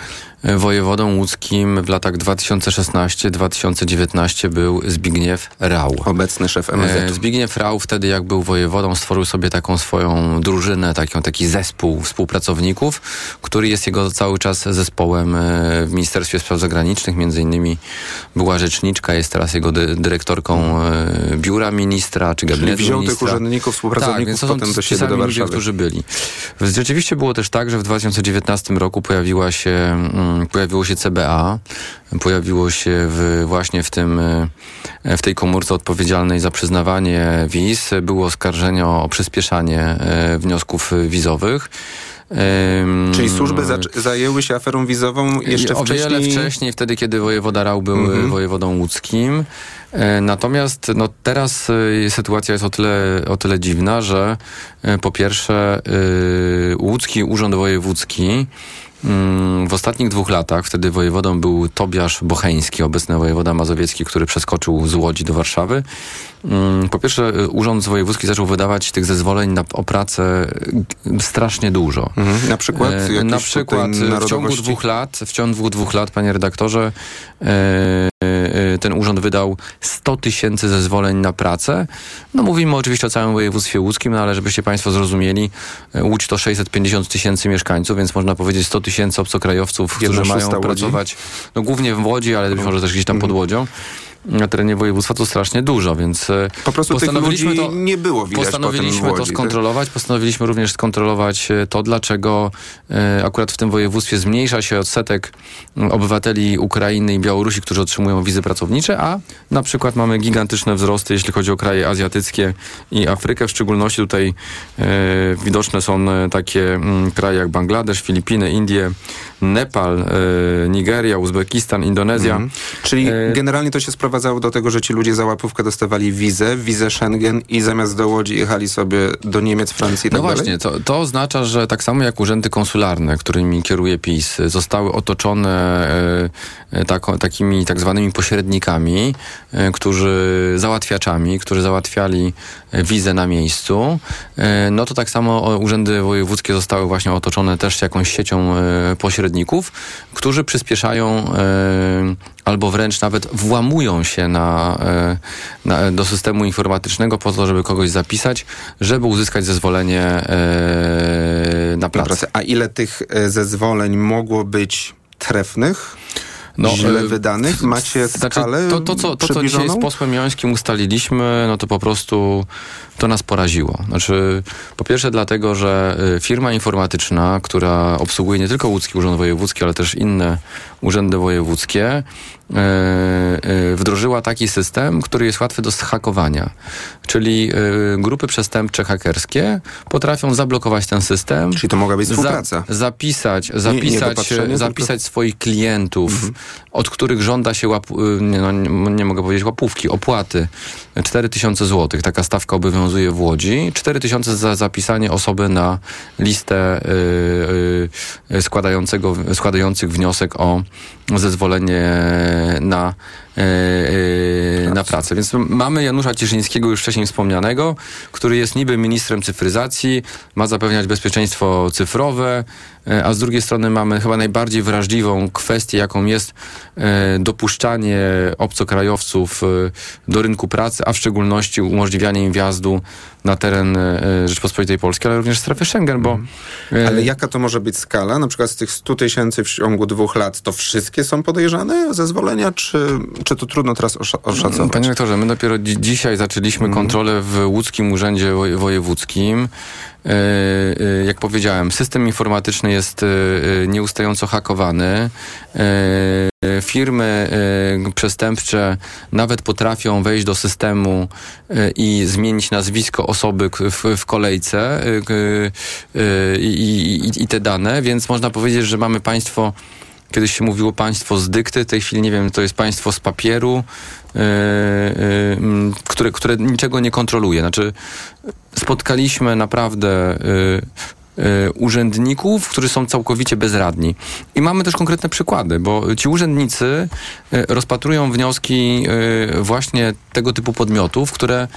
Wojewodą łódzkim w latach 2016-2019 był Zbigniew Rał. Obecny szef MSZ. E, Zbigniew Rał wtedy jak był wojewodą stworzył sobie taką swoją drużynę, taką, taki zespół współpracowników, który jest jego cały czas zespołem e, w Ministerstwie Spraw Zagranicznych. Między innymi była rzeczniczka, jest teraz jego dy, dyrektorką e, biura ministra, czy gabinetu wziął tych ministra. urzędników, współpracowników tak, potem do siebie do sami ludzie, Warszawy. którzy byli. Rzeczywiście było też tak, że w 2019 roku pojawiła się, mm, pojawiło się CBA, pojawiło się w, właśnie w tym, e, w tej komórce odpowiedzialnej za przyznawanie wiz. Było oskarżenie o przyspieszanie e, wniosków wizowych. Czyli służby zajęły się aferą wizową jeszcze o wcześniej? wiele wcześniej, wtedy kiedy wojewoda Rał był Mhm. wojewodą łódzkim. E, Natomiast no, teraz e, sytuacja jest o tyle, o tyle dziwna, że e, po pierwsze e, łódzki urząd wojewódzki w ostatnich dwóch latach, wtedy wojewodą był Tobiasz Bocheński, obecny wojewoda mazowiecki, który przeskoczył z Łodzi do Warszawy. Mm, Po pierwsze, e, urząd wojewódzki zaczął wydawać tych zezwoleń na, o pracę e, strasznie dużo. Mhm. Na przykład? Jakieś Na przykład w ciągu dwóch lat, w ciągu dwóch lat, panie redaktorze, ten urząd wydał 100 tysięcy zezwoleń na pracę. No mówimy oczywiście o całym województwie łódzkim, no ale żebyście państwo zrozumieli, Łódź to 650 tysięcy mieszkańców, więc można powiedzieć 100 tysięcy obcokrajowców, Jedna którzy mają Łodzi. pracować, no głównie w Łodzi, ale być może też gdzieś tam pod Łodzią. Na terenie województwa to strasznie dużo, więc e, Po prostu postanowiliśmy to, nie było widać Postanowiliśmy w to Łodzi, tak? skontrolować. Postanowiliśmy również skontrolować e, to, dlaczego e, akurat w tym województwie zmniejsza się odsetek obywateli Ukrainy i Białorusi, którzy otrzymują wizy pracownicze, a na przykład mamy gigantyczne wzrosty, jeśli chodzi o kraje azjatyckie i Afrykę. W szczególności tutaj widoczne są takie kraje jak Bangladesz, Filipiny, Indie, Nepal, e, Nigeria, Uzbekistan, Indonezja. Mhm. Czyli E, generalnie to się sprowadzało do tego, że ci ludzie za łapówkę dostawali wizę, wizę Schengen i zamiast do Łodzi jechali sobie do Niemiec, Francji i tak No dalej? właśnie, to, to oznacza, że tak samo jak urzędy konsularne, którymi kieruje PiS, zostały otoczone tako, takimi tak zwanymi pośrednikami, którzy załatwiaczami, którzy załatwiali wizę na miejscu, no to tak samo urzędy wojewódzkie zostały właśnie otoczone też jakąś siecią e, pośredników, którzy przyspieszają e, albo wręcz nawet włamują się na, e, na, do systemu informatycznego po to, żeby kogoś zapisać, żeby uzyskać zezwolenie e, na pracę. A ile tych zezwoleń mogło być trefnych? No, źle wydanych? Macie Znaczy, skalę to, to, co, to, co dzisiaj z posłem Jońskim ustaliliśmy, no to po prostu to nas poraziło. Znaczy, po pierwsze dlatego, że y, firma informatyczna, która obsługuje nie tylko Łódzki Urząd Wojewódzki, ale też inne urzędy wojewódzkie, y, y, wdrożyła taki system, który jest łatwy do zhakowania. Czyli grupy przestępcze hakerskie potrafią zablokować ten system. Czyli to mogła być współpraca. Za, zapisać, nie zapisać, dopatrzenie, zapisać tylko- swoich klientów, od których żąda się, łap, nie, no, nie, nie mogę powiedzieć łapówki, opłaty. 4 tysiące złotych, taka stawka obowiązuje w Łodzi. 4 tysiące za zapisanie osoby na listę y, y, składającego, składających wniosek o zezwolenie na na pracę. Więc mamy Janusza Cieszyńskiego, już wcześniej wspomnianego, który jest niby ministrem cyfryzacji, ma zapewniać bezpieczeństwo cyfrowe, e, a z drugiej strony mamy chyba najbardziej wrażliwą kwestię, jaką jest e, dopuszczanie obcokrajowców e, do rynku pracy, a w szczególności umożliwianie im wjazdu na teren e, Rzeczpospolitej Polskiej, ale również strefy Schengen, bo... e, Ale jaka to może być skala? Na przykład z tych 100 tysięcy w ciągu dwóch lat, to wszystkie są podejrzane zezwolenia, czy, czy to trudno teraz osza- oszacować? Panie rektorze, my dopiero dzi- dzisiaj zaczęliśmy kontrolę w łódzkim urzędzie woj- wojewódzkim. E, e, Jak powiedziałem, system informatyczny jest e, nieustająco hakowany. Firmy przestępcze nawet potrafią wejść do systemu i zmienić nazwisko osoby w, kolejce i, i te dane, więc można powiedzieć, że mamy państwo Kiedyś się mówiło państwo z dykty, w tej chwili nie wiem, to jest państwo z papieru, yy, yy, które, które niczego nie kontroluje. Znaczy, spotkaliśmy naprawdę yy, urzędników, którzy są całkowicie bezradni. I mamy też konkretne przykłady, bo ci urzędnicy yy, rozpatrują wnioski yy, właśnie tego typu podmiotów, które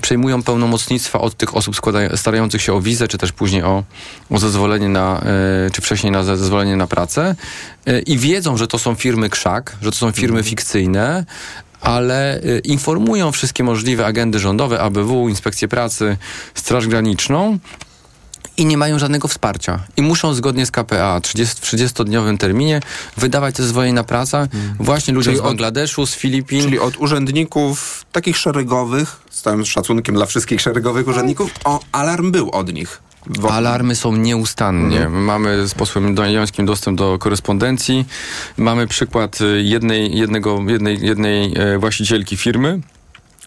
przejmują pełnomocnictwa od tych osób starających się o wizę, czy też później o, o zezwolenie na, czy wcześniej na zezwolenie na pracę i wiedzą, że to są firmy krzak, że to są firmy fikcyjne, ale y, informują wszystkie możliwe agendy rządowe, ABW, Inspekcję Pracy, Straż Graniczną i nie mają żadnego wsparcia. I muszą zgodnie z KPA 30, w 30-dniowym terminie wydawać te zezwolenie na pracę właśnie ludziom Czyli z od- Bangladeszu, z Filipin. Czyli od urzędników takich szeregowych, z całym szacunkiem dla wszystkich szeregowych urzędników, o, alarm był od nich. Alarmy są nieustannie. Mamy z posłem Jońskim dostęp do korespondencji. Mamy przykład y, jednej, jednego, jednej, jednej e, właścicielki firmy,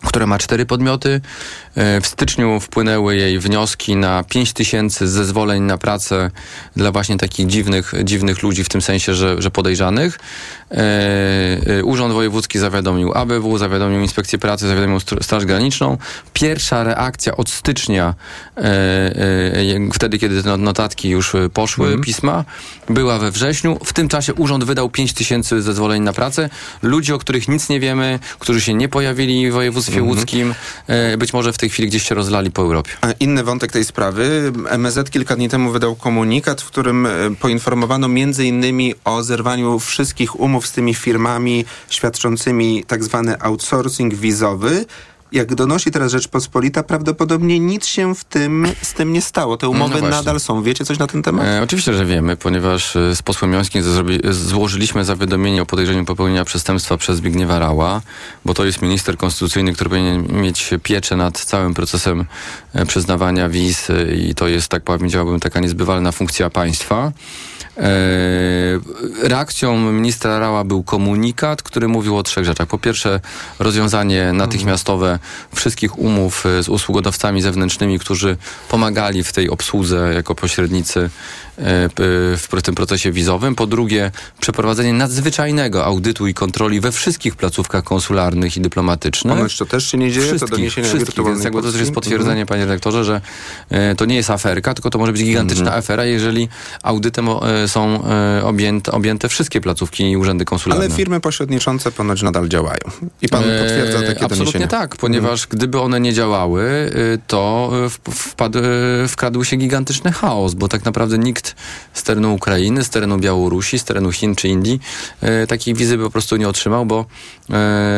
która ma cztery podmioty. E, W styczniu wpłynęły jej wnioski na 5 tysięcy zezwoleń na pracę dla właśnie takich dziwnych, dziwnych ludzi, w tym sensie, że, że podejrzanych. E, e, Urząd Wojewódzki zawiadomił ABW, zawiadomił Inspekcję Pracy, zawiadomił Str- Straż Graniczną. Pierwsza reakcja od stycznia, wtedy kiedy te no- notatki już poszły, pisma, była we wrześniu. W tym czasie urząd wydał 5 tysięcy zezwoleń na pracę. Ludzi, o których nic nie wiemy, którzy się nie pojawili w województwie łódzkim, e, być może w tej chwili gdzieś się rozlali po Europie. A inny wątek tej sprawy. MSZ kilka dni temu wydał komunikat, w którym e, poinformowano między innymi o zerwaniu wszystkich umów z tymi firmami świadczącymi tak zwany outsourcing wizowy. Jak donosi teraz Rzeczpospolita, prawdopodobnie nic się w tym, z tym nie stało. Te umowy No nadal są. Wiecie coś na ten temat? E, oczywiście, że wiemy, ponieważ e, z posłem Jońskim złożyliśmy zawiadomienie o podejrzeniu popełnienia przestępstwa przez Zbigniewa Rała, bo to jest minister konstytucyjny, który powinien mieć pieczę nad całym procesem e, przyznawania wiz e, i to jest, tak powiedziałbym, taka niezbywalna funkcja państwa. Reakcją ministra Rała był komunikat, który mówił o trzech rzeczach. Po pierwsze, rozwiązanie natychmiastowe wszystkich umów e, z usługodawcami zewnętrznymi, którzy pomagali w tej obsłudze jako pośrednicy w tym procesie wizowym. Po drugie, przeprowadzenie nadzwyczajnego audytu i kontroli we wszystkich placówkach konsularnych i dyplomatycznych. Ponoć to też się nie dzieje, to Wszystkich, doniesienia wszystkich, więc jakby to też jest potwierdzenie, panie redaktorze, że e, to nie jest aferka, tylko to może być gigantyczna Mhm. afera, jeżeli audytem e, są e, objęte, objęte wszystkie placówki i urzędy konsularne. Ale firmy pośredniczące ponoć nadal działają. I pan E, potwierdza takie Absolutnie doniesienia. tak, ponieważ gdyby one nie działały, y, to wpadł, wkradł się gigantyczny chaos, bo tak naprawdę nikt z terenu Ukrainy, z terenu Białorusi, z terenu Chin czy Indii. Y, takiej wizy po prostu nie otrzymał, bo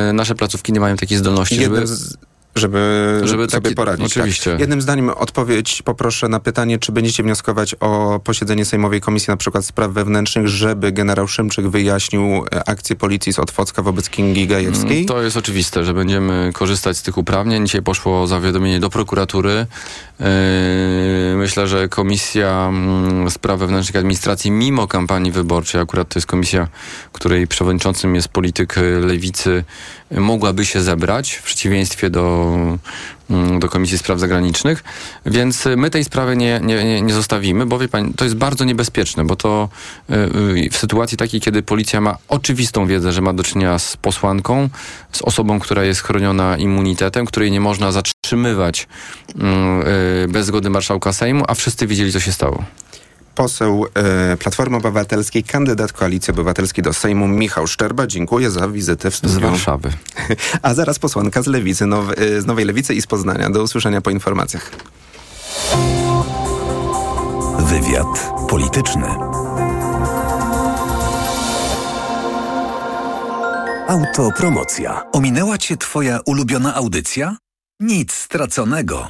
y, nasze placówki nie mają takiej zdolności, Jednym żeby... z- żeby, Żeby sobie taki- poradzić. oczywiście. Tak. Jednym zdaniem odpowiedź poproszę na pytanie, czy będziecie wnioskować o posiedzenie Sejmowej Komisji na przykład Spraw Wewnętrznych, żeby generał Szymczyk wyjaśnił e, akcję policji z Otwocka wobec Kingi Gajewskiej? Mm, To jest oczywiste, że będziemy korzystać z tych uprawnień. Dzisiaj poszło zawiadomienie do prokuratury. Yy, Myślę, że Komisja mm, Spraw Wewnętrznych i Administracji, mimo kampanii wyborczej, akurat to jest komisja, której przewodniczącym jest polityk y, lewicy, mogłaby się zebrać w przeciwieństwie do, mm, do Komisji Spraw Zagranicznych. Więc y, my tej sprawy nie, nie, nie- zostawimy, bo wie pani, to jest bardzo niebezpieczne, bo to y, y, w sytuacji takiej, kiedy policja ma oczywistą wiedzę, że ma do czynienia z posłanką, z osobą, która jest chroniona immunitetem, której nie można zatrzymywać mm, bez zgody marszałka Sejmu, a wszyscy wiedzieli, co się stało. Poseł e, Platformy Obywatelskiej, kandydat Koalicji Obywatelskiej do Sejmu Michał Szczerba. Dziękuję za wizytę w studiu. Z Warszawy. A zaraz posłanka z Lewicy, now, e, z Nowej Lewicy i z Poznania. Do usłyszenia po informacjach. Wywiad polityczny. Autopromocja. Ominęła cię twoja ulubiona audycja? Nic straconego.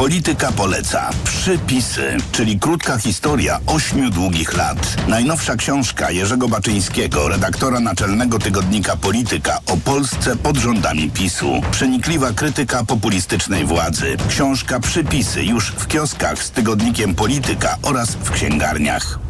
Polityka poleca. Przypisy, czyli krótka historia ośmiu długich lat. Najnowsza książka Jerzego Baczyńskiego, redaktora naczelnego tygodnika Polityka o Polsce pod rządami PiSu. Przenikliwa krytyka populistycznej władzy. Książka Przypisy już w kioskach z tygodnikiem Polityka oraz w księgarniach.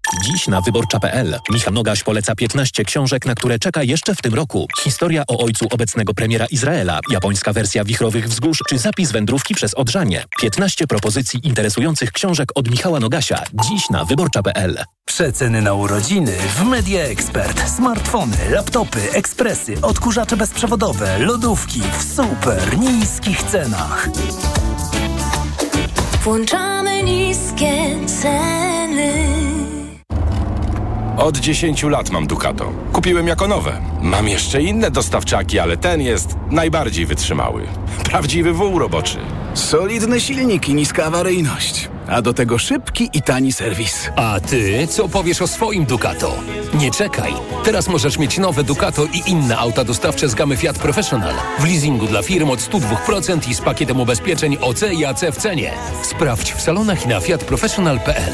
Dziś na wyborcza.pl Michał Nogaś poleca 15 książek, na które czeka jeszcze w tym roku. Historia o ojcu obecnego premiera Izraela, japońska wersja Wichrowych Wzgórz czy zapis wędrówki przez Odrzanie. 15 propozycji interesujących książek od Michała Nogasia. Dziś na wyborcza.pl Przeceny na urodziny w Media Expert. Smartfony, laptopy, ekspresy, odkurzacze bezprzewodowe, lodówki w super niskich cenach. Włączamy niskie ceny. Od 10 lat mam Ducato. Kupiłem jako nowe. Mam jeszcze inne dostawczaki, ale ten jest najbardziej wytrzymały. Prawdziwy wół roboczy. Solidny silnik i niska awaryjność. A do tego szybki i tani serwis. A ty co powiesz o swoim Ducato? Nie czekaj. Teraz możesz mieć nowe Ducato i inne auta dostawcze z gamy Fiat Professional. W leasingu dla firm od 102% i z pakietem ubezpieczeń OC i AC w cenie. Sprawdź w salonach i na fiatprofessional.pl.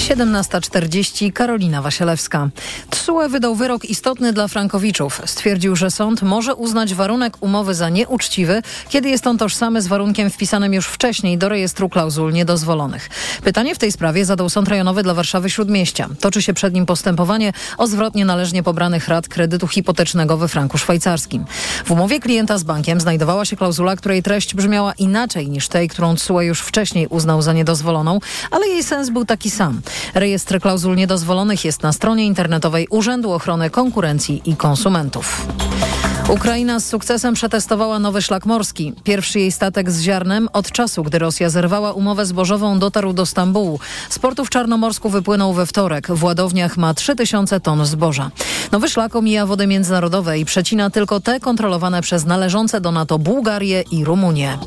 17.40 Karolina Wasielewska. TSUE wydał wyrok istotny dla frankowiczów. Stwierdził, że sąd może uznać warunek umowy za nieuczciwy, kiedy jest on tożsamy z warunkiem wpisanym już wcześniej do rejestru klauzul niedozwolonych. Pytanie w tej sprawie zadał Sąd Rejonowy dla Warszawy Śródmieścia. Toczy się przed nim postępowanie o zwrotnie należnie pobranych rat kredytu hipotecznego we franku szwajcarskim. W umowie klienta z bankiem znajdowała się klauzula, której treść brzmiała inaczej niż tej, którą TSUE już wcześniej uznał za niedozwoloną, ale jej sens był taki sam. Rejestr klauzul niedozwolonych jest na stronie internetowej Urzędu Ochrony Konkurencji i Konsumentów. Ukraina z sukcesem przetestowała nowy szlak morski. Pierwszy jej statek z ziarnem od czasu, gdy Rosja zerwała umowę zbożową, dotarł do Stambułu. Z portu w Czarnomorsku wypłynął we wtorek. W ładowniach ma 3000 ton zboża. Nowy szlak omija wody międzynarodowe i przecina tylko te kontrolowane przez należące do NATO Bułgarię i Rumunię.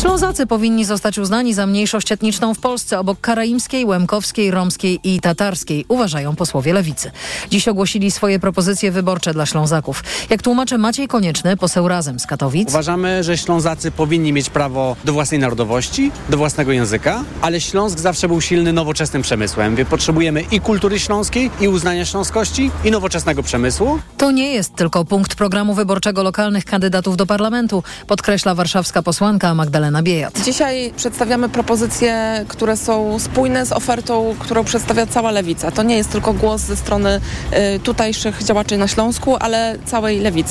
Ślązacy powinni zostać uznani za mniejszość etniczną w Polsce obok karaimskiej, łemkowskiej, romskiej i tatarskiej, uważają posłowie lewicy. Dziś ogłosili swoje propozycje wyborcze dla Ślązaków. Jak tłumaczy Maciej Konieczny, poseł Razem z Katowic. Uważamy, że Ślązacy powinni mieć prawo do własnej narodowości, do własnego języka, ale Śląsk zawsze był silny nowoczesnym przemysłem. Więc potrzebujemy i kultury śląskiej, i uznania śląskości, i nowoczesnego przemysłu. To nie jest tylko punkt programu wyborczego lokalnych kandydatów do parlamentu, podkreśla warszawska posłanka Magdalena Biejat. Dzisiaj przedstawiamy propozycje, które są spójne z ofertą, którą przedstawia cała lewica. To nie jest tylko głos ze strony y, tutejszych działaczy na Śląsku, ale całej lewicy.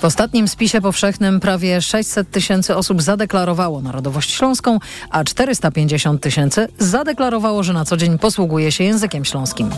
W ostatnim spisie powszechnym prawie 600 tysięcy osób zadeklarowało narodowość śląską, a 450 tysięcy zadeklarowało, że na co dzień posługuje się językiem śląskim.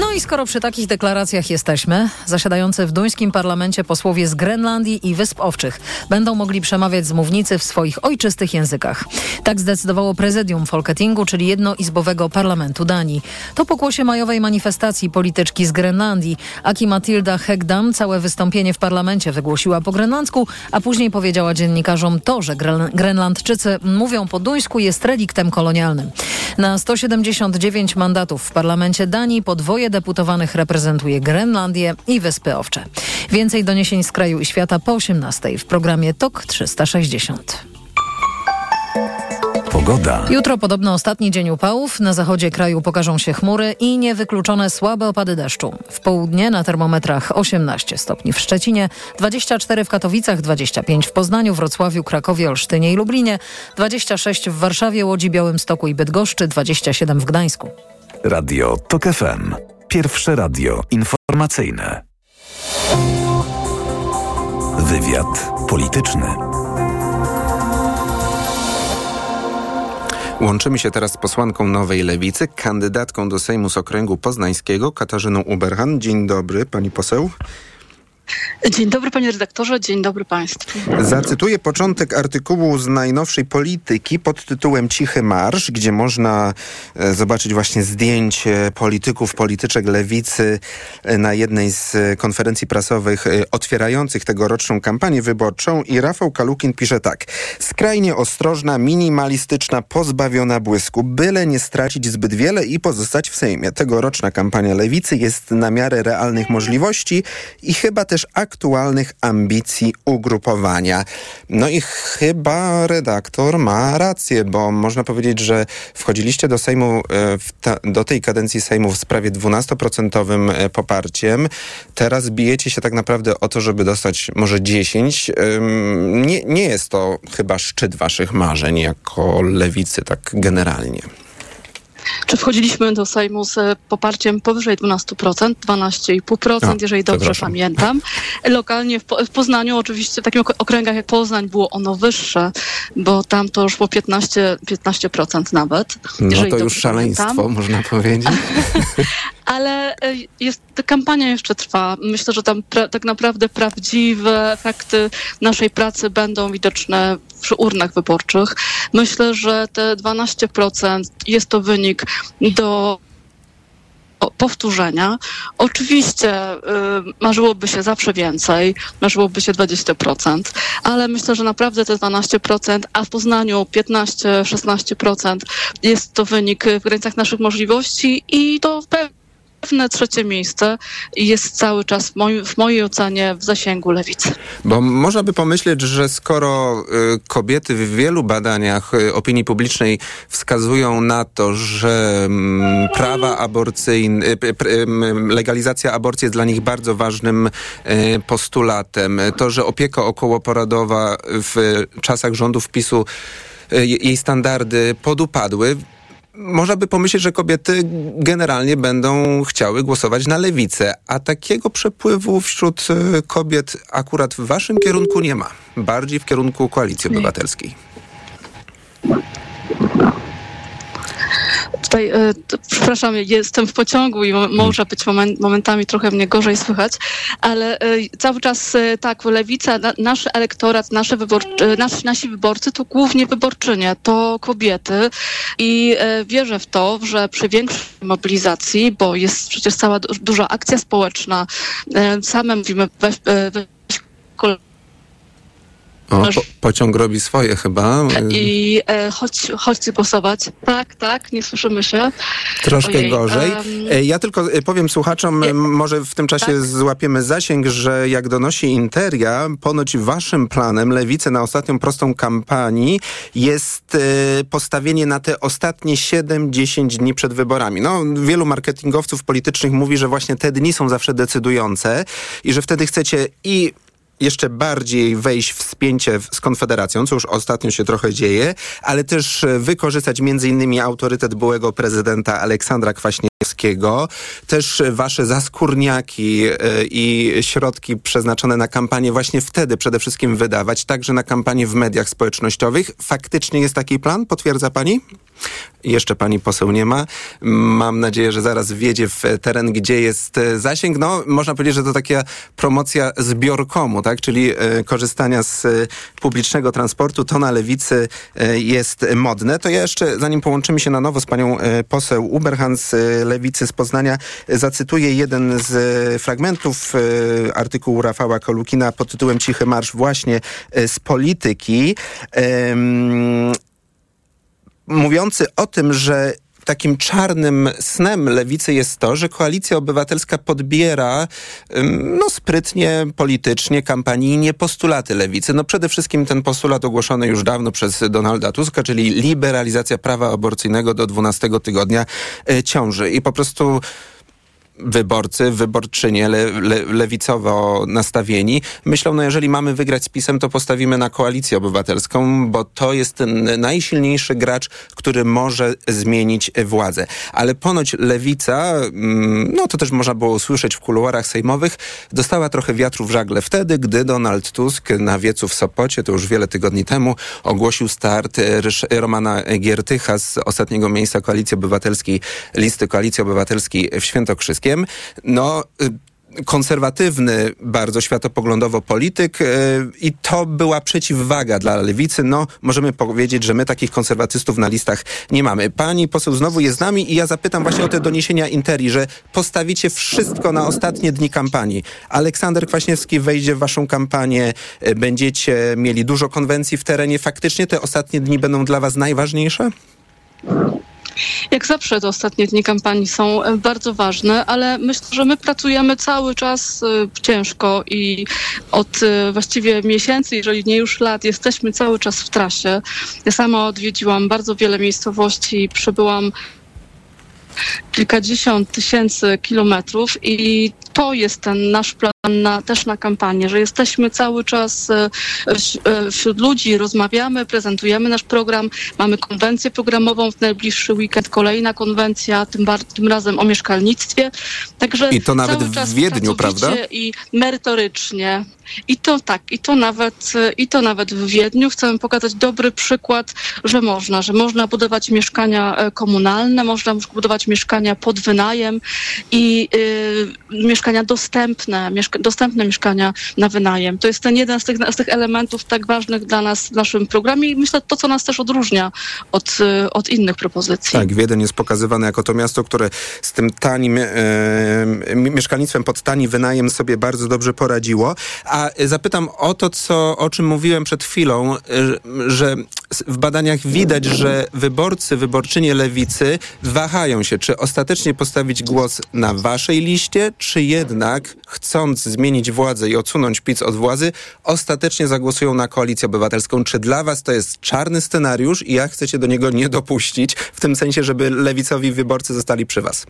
No i skoro przy takich deklaracjach jesteśmy, zasiadający w duńskim parlamencie posłowie z Grenlandii i Wysp Owczych będą mogli przemawiać z mównicy w swoich ojczystych językach. Tak zdecydowało prezydium Folketingu, czyli jednoizbowego parlamentu Danii. To pokłosie majowej manifestacji polityczki z Grenlandii. Aki Matilda Hegdam całe wystąpienie w parlamencie wygłosiła po grenlandzku, a później powiedziała dziennikarzom to, że Grenlandczycy mówią po duńsku jest reliktem kolonialnym. Na 179 mandatów w parlamencie Danii podwoje deputowanych reprezentuje Grenlandię i Wyspy Owcze. Więcej doniesień z kraju i świata po 18 w programie TOK 360. Pogoda. Jutro podobno ostatni dzień upałów. Na zachodzie kraju pokażą się chmury i niewykluczone słabe opady deszczu. W południe na termometrach 18 stopni w Szczecinie, 24 w Katowicach, 25 w Poznaniu, Wrocławiu, Krakowie, Olsztynie i Lublinie, 26 w Warszawie, Łodzi, Białymstoku i Bydgoszczy, 27 w Gdańsku. Radio TOK FM. Pierwsze radio informacyjne. Wywiad polityczny. Łączymy się teraz z posłanką Nowej Lewicy, kandydatką do Sejmu z Okręgu Poznańskiego, Katarzyną Uberhan. Dzień dobry, pani poseł. Dzień dobry panie redaktorze, dzień dobry państwu. Zacytuję początek artykułu z najnowszej polityki pod tytułem Cichy Marsz, gdzie można e, zobaczyć właśnie zdjęcie polityków, polityczek lewicy e, na jednej z e, konferencji prasowych otwierających tegoroczną kampanię wyborczą i Rafał Kalukin pisze tak. Skrajnie ostrożna, minimalistyczna, pozbawiona błysku, byle nie stracić zbyt wiele i pozostać w Sejmie. Tegoroczna kampania lewicy jest na miarę realnych możliwości i chyba też aktualnych ambicji ugrupowania. No i chyba redaktor ma rację, bo można powiedzieć, że wchodziliście do Sejmu, ta, do tej kadencji Sejmu w sprawie 12% poparciem. Teraz bijecie się tak naprawdę o to, żeby dostać może 10. Nie, nie jest to chyba szczyt waszych marzeń jako lewicy, tak generalnie. Czy wchodziliśmy do Sejmu z poparciem powyżej 12%, 12,5%, A, jeżeli dobrze pamiętam. Lokalnie w, po w, Poznaniu, oczywiście w takich okręgach jak Poznań było ono wyższe, bo tam to już było 15%, 15% nawet. No to już szaleństwo, pamiętam. można powiedzieć. ale e, jest, kampania jeszcze trwa. Myślę, że tam pra, tak naprawdę prawdziwe efekty naszej pracy będą widoczne przy urnach wyborczych. Myślę, że te 12% jest to wynik do powtórzenia. Oczywiście y, marzyłoby się zawsze więcej, marzyłoby się 20%, ale myślę, że naprawdę te 12%, a w Poznaniu 15-16% jest to wynik w granicach naszych możliwości i to pewne trzecie miejsce jest cały czas w, moim, w mojej ocenie w zasięgu lewicy. Bo można by pomyśleć, że skoro y, kobiety w wielu badaniach y, opinii publicznej wskazują na to, że mm, prawa aborcyjne, y, legalizacja aborcji jest dla nich bardzo ważnym postulatem, to, że opieka okołoporodowa w czasach rządów PiSu jej standardy podupadły, można by pomyśleć, że kobiety generalnie będą chciały głosować na lewicę, a takiego przepływu wśród e, kobiet akurat w waszym kierunku nie ma. Bardziej w kierunku koalicji obywatelskiej. Tutaj, e, przepraszam, jestem w pociągu i może być moment, momentami trochę mnie gorzej słychać, ale e, cały czas e, tak, lewica, nasz elektorat, nasze wyborczy, nasi, nasi wyborcy to głównie wyborczynie, to kobiety i wierzę w to, że przy większej mobilizacji, bo jest przecież cała duża akcja społeczna, same mówimy weź, weź o, po, pociąg robi swoje chyba. I e, chodź, chodźcie głosować. Tak, tak, nie słyszymy się. Troszkę Ojej, gorzej. Um, ja tylko e, powiem słuchaczom, nie, może w tym czasie tak? złapiemy zasięg, że jak donosi Interia, ponoć waszym planem Lewicy na ostatnią prostą kampanii jest e, postawienie na te ostatnie 7-10 dni przed wyborami. No, wielu marketingowców politycznych mówi, że właśnie te dni są zawsze decydujące i że wtedy chcecie i jeszcze bardziej wejść w spięcie z Konfederacją, co już ostatnio się trochę dzieje, ale też e, wykorzystać między innymi autorytet byłego prezydenta Aleksandra Kwaśniewskiego, też wasze zaskórniaki e, i środki przeznaczone na kampanię właśnie wtedy przede wszystkim wydawać, także na kampanię w mediach społecznościowych. Faktycznie jest taki plan? Potwierdza pani? Jeszcze pani poseł nie ma. Mam nadzieję, że zaraz wjedzie w teren, gdzie jest e, zasięg. No, można powiedzieć, że to taka promocja zbiorkomu, tak? Czyli e, korzystania z e, publicznego transportu. To na lewicy jest modne. To ja jeszcze, zanim połączymy się na nowo z panią e, poseł Uberhan z lewicy z Poznania, zacytuję jeden z fragmentów artykułu Rafała Kolukina pod tytułem Cichy Marsz właśnie z polityki mówiący o tym, że takim czarnym snem lewicy jest to, że koalicja obywatelska podbiera no, sprytnie, politycznie, kampanijnie postulaty lewicy. No przede wszystkim ten postulat ogłoszony już dawno przez Donalda Tuska, czyli liberalizacja prawa aborcyjnego do 12 tygodnia e, ciąży. I po prostu wyborcy, wyborczynie le, le, lewicowo nastawieni myślą, no jeżeli mamy wygrać z PiSem, to postawimy na koalicję obywatelską, bo to jest najsilniejszy gracz, który może zmienić władzę. Ale ponoć lewica, mm, no to też można było usłyszeć w kuluarach sejmowych, dostała trochę wiatru w żagle wtedy, gdy Donald Tusk na wiecu w Sopocie, to już wiele tygodni temu, ogłosił start Romana Giertycha z ostatniego miejsca Koalicji Obywatelskiej, listy Koalicji Obywatelskiej w Świętokrzyskim no y, konserwatywny bardzo światopoglądowo polityk yy, i to była przeciwwaga dla lewicy. No, możemy powiedzieć, że my takich konserwatystów na listach nie mamy. Pani poseł znowu jest z nami i ja zapytam właśnie o te doniesienia Interi, że postawicie wszystko na ostatnie dni kampanii. Aleksander Kwaśniewski wejdzie w waszą kampanię, yy, będziecie mieli dużo konwencji w terenie. Faktycznie te ostatnie dni będą dla was najważniejsze? Jak zawsze te ostatnie dni kampanii są e, bardzo ważne, ale myślę, że my pracujemy cały czas e, ciężko i od e, właściwie miesięcy, jeżeli nie już lat, jesteśmy cały czas w trasie. Ja sama odwiedziłam bardzo wiele miejscowości, przebyłam kilkadziesiąt tysięcy kilometrów i to jest ten nasz plan na, też na kampanię, że jesteśmy cały czas e, e, wśród ludzi, rozmawiamy, prezentujemy nasz program, mamy konwencję programową w najbliższy weekend, kolejna konwencja, tym, tym razem o mieszkalnictwie. Także I to nawet cały w Wiedniu, prawda? I merytorycznie. I to tak, i to nawet, e, i to nawet w Wiedniu. Chcemy pokazać dobry przykład, że można, że można budować mieszkania komunalne, można budować mieszkania pod wynajem i y, mieszkania dostępne, dostępne mieszkania na wynajem. To jest ten jeden z tych, z tych elementów tak ważnych dla nas w naszym programie i myślę, to, co nas też odróżnia od, y, od innych propozycji. Tak, Wiedeń jest pokazywany jako to miasto, które z tym tanim e, mieszkalnictwem pod tani wynajem sobie bardzo dobrze poradziło. A zapytam o to, co, o czym mówiłem przed chwilą, e, że w badaniach widać, że wyborcy, wyborczynie lewicy wahają się, czy ostatecznie postawić głos na waszej liście, czy jednak chcąc zmienić władzę i odsunąć PiS od władzy, ostatecznie zagłosują na koalicję obywatelską. Czy dla was to jest czarny scenariusz i jak chcecie do niego nie dopuścić, w tym sensie, żeby lewicowi wyborcy zostali przy was?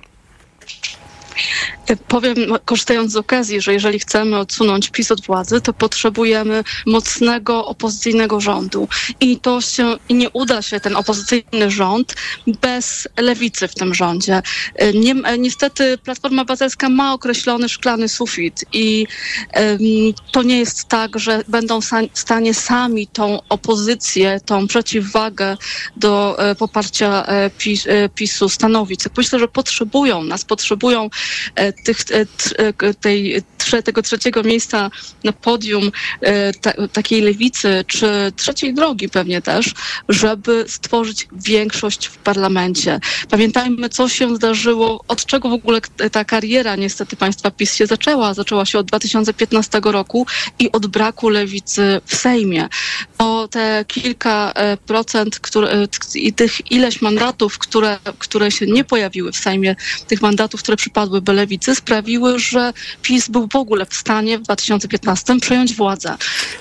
Powiem, korzystając z okazji, że jeżeli chcemy odsunąć PiS od władzy, to potrzebujemy mocnego opozycyjnego rządu. I to się nie uda się ten opozycyjny rząd bez lewicy w tym rządzie. Nie, niestety Platforma Obywatelska ma określony szklany sufit i um, to nie jest tak, że będą w stanie sami tą opozycję, tą przeciwwagę do e, poparcia e, PiS, e, PiSu stanowić. Myślę, że potrzebują nas, potrzebują e, tych, e, tej, tego trzeciego miejsca na podium e, ta, takiej lewicy, czy trzeciej drogi pewnie też, żeby stworzyć większość w parlamencie. Pamiętajmy, co się zdarzyło, od czego w ogóle ta kariera niestety państwa PiS się zaczęła. Zaczęła się od 2015 roku i od braku lewicy w Sejmie. O te kilka procent które, i tych ileś mandatów, które, które się nie pojawiły w Sejmie, tych mandatów, które przypadłyby lewicy, sprawiły, że PiS był w ogóle w stanie w 2015 przejąć władzę.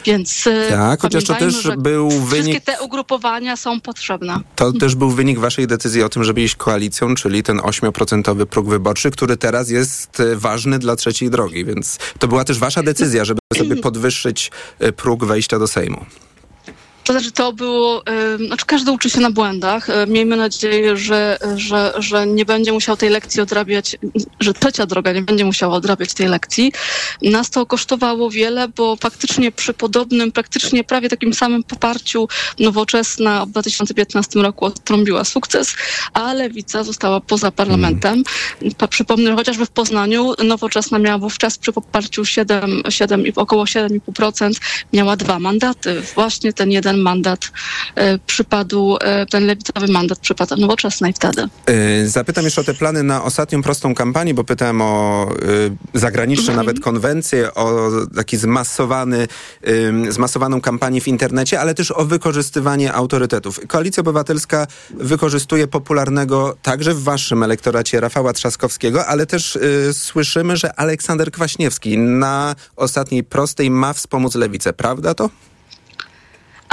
Więc tak, chociaż to też był wszystkie wynik... Wszystkie te ugrupowania są potrzebne. To też był wynik waszej decyzji o tym, żeby iść koalicją, czyli ten 8% próg wyborczy, który teraz jest ważny dla trzeciej drogi, więc to była też wasza decyzja, żeby sobie podwyższyć próg wejścia do Sejmu. To znaczy to było, znaczy każdy uczy się na błędach. Y, miejmy nadzieję, że, że, że nie będzie musiał tej lekcji odrabiać, że trzecia droga nie będzie musiała odrabiać tej lekcji. Nas to kosztowało wiele, bo faktycznie przy podobnym, praktycznie prawie takim samym poparciu nowoczesna w 2015 roku odtrąbiła sukces, a lewica została poza parlamentem. Hmm. Przypomnę, że chociażby w Poznaniu nowoczesna miała wówczas przy poparciu 7, 7, około 7,5% miała dwa mandaty. Właśnie ten jeden ten mandat e, przypadł, e, ten lewicowy mandat przypadł nowoczesnej wtedy. E, zapytam jeszcze o te plany na ostatnią prostą kampanię, bo pytałem o zagraniczne mhm. nawet konwencje, o taki zmasowany, zmasowaną kampanię w internecie, ale też o wykorzystywanie autorytetów. Koalicja Obywatelska wykorzystuje popularnego także w waszym elektoracie Rafała Trzaskowskiego, ale też słyszymy, że Aleksander Kwaśniewski na ostatniej prostej ma wspomóc lewicę. Prawda to?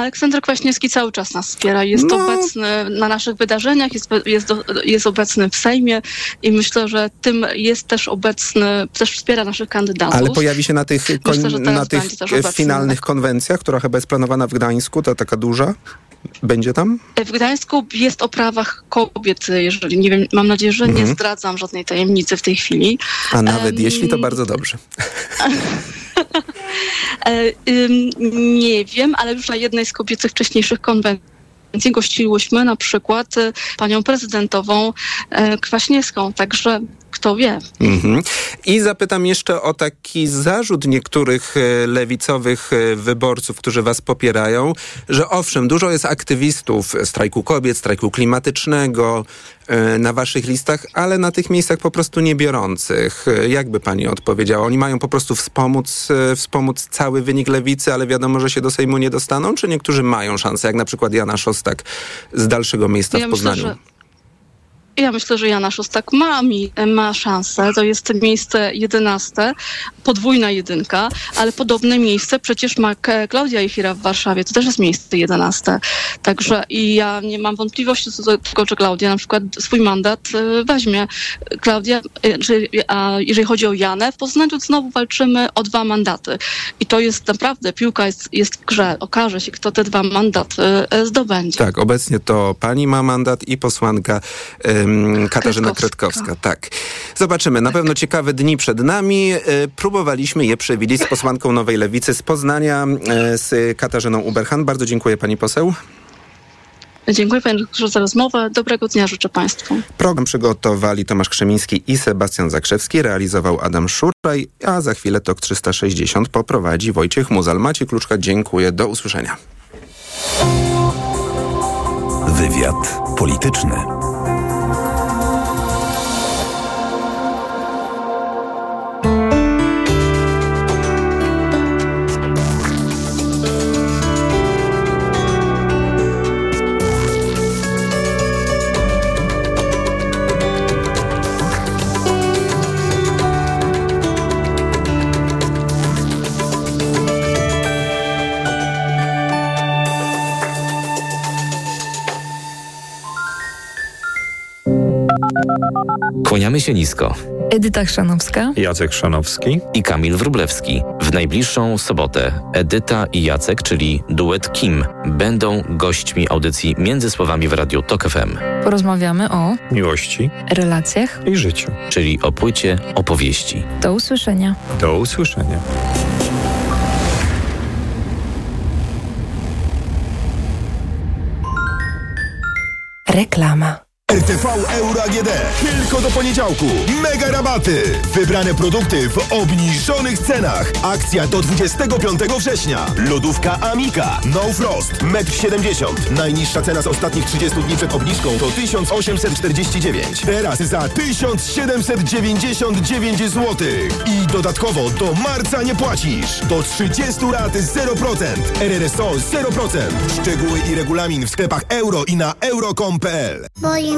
Aleksander Kwaśniewski cały czas nas wspiera. Jest no. obecny na naszych wydarzeniach, jest, jest, do, jest obecny w Sejmie i myślę, że tym jest też obecny, też wspiera naszych kandydatów. Ale pojawi się na tych, myślę, na tych finalnych konwencjach, która chyba jest planowana w Gdańsku, ta taka duża? Będzie tam? W Gdańsku jest o prawach kobiet, jeżeli nie wiem, mam nadzieję, że mhm. nie zdradzam żadnej tajemnicy w tej chwili. A nawet um, jeśli, to bardzo dobrze. E, nie wiem, ale już na jednej z kobiecych wcześniejszych konwencji gościłyśmy na przykład e, panią prezydentową e, Kwaśniewską, także kto wie. Mhm. I zapytam jeszcze o taki zarzut niektórych lewicowych wyborców, którzy was popierają, że owszem, dużo jest aktywistów strajku kobiet, strajku klimatycznego, E, na waszych listach, ale na tych miejscach po prostu nie biorących. E, jakby pani odpowiedziała? Oni mają po prostu wspomóc, e, wspomóc cały wynik lewicy, ale wiadomo, że się do Sejmu nie dostaną? Czy niektórzy mają szansę, jak na przykład Jana Szostak z dalszego miejsca ja w Poznaniu? Myślę, że Ja myślę, że Jana Szostak ma, ma szansę. To jest miejsce jedenaste, podwójna jedynka, ale podobne miejsce przecież ma Klaudia Jechira w Warszawie. To też jest miejsce jedenaste. Także i ja nie mam wątpliwości co do tego, że Klaudia na przykład swój mandat y, weźmie. Klaudia, y, jeżeli chodzi o Janę, w Poznaniu znowu walczymy o dwa mandaty. I to jest naprawdę, piłka jest, jest w grze. Okaże się, kto te dwa mandaty y, zdobędzie. Tak, obecnie to pani ma mandat i posłanka um, Katarzyna Kretkowska. Kretkowska. Tak. Zobaczymy. Na pewno ciekawe dni przed nami. Próbowaliśmy je przewidzieć z posłanką Nowej Lewicy z Poznania, z Katarzyną Uberhan. Bardzo dziękuję pani poseł. Dziękuję panie doktorze za rozmowę. Dobrego dnia życzę państwu. Program przygotowali Tomasz Krzemiński i Sebastian Zakrzewski. Realizował Adam Szuraj, a za chwilę TOK 360 poprowadzi Wojciech Muzal. Macie Kluczka, dziękuję. Do usłyszenia. Wywiad polityczny. Kłaniamy się nisko. Edyta Chrzanowska, Jacek Szanowski i Kamil Wrublewski. W najbliższą sobotę Edyta i Jacek, czyli duet Kim, będą gośćmi audycji Między Słowami w Radiu TOK FM. Porozmawiamy o miłości, relacjach i życiu, czyli o płycie opowieści. Do usłyszenia. Do usłyszenia. Reklama. RTV Euro AGD. Tylko do poniedziałku. Mega rabaty. Wybrane produkty w obniżonych cenach. Akcja do 25 września. Lodówka Amika. No Frost. 1,70 m. Najniższa cena z ostatnich 30 dni przed obniżką to 1849. Teraz za 1799 zł. I dodatkowo do marca nie płacisz. Do 30 lat 0%. RRSO 0%. Szczegóły i regulamin w sklepach euro i na euro.com.pl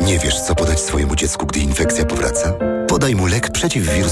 Nie wiesz, co podać swojemu dziecku, gdy infekcja powraca? Podaj mu lek przeciwwirusowy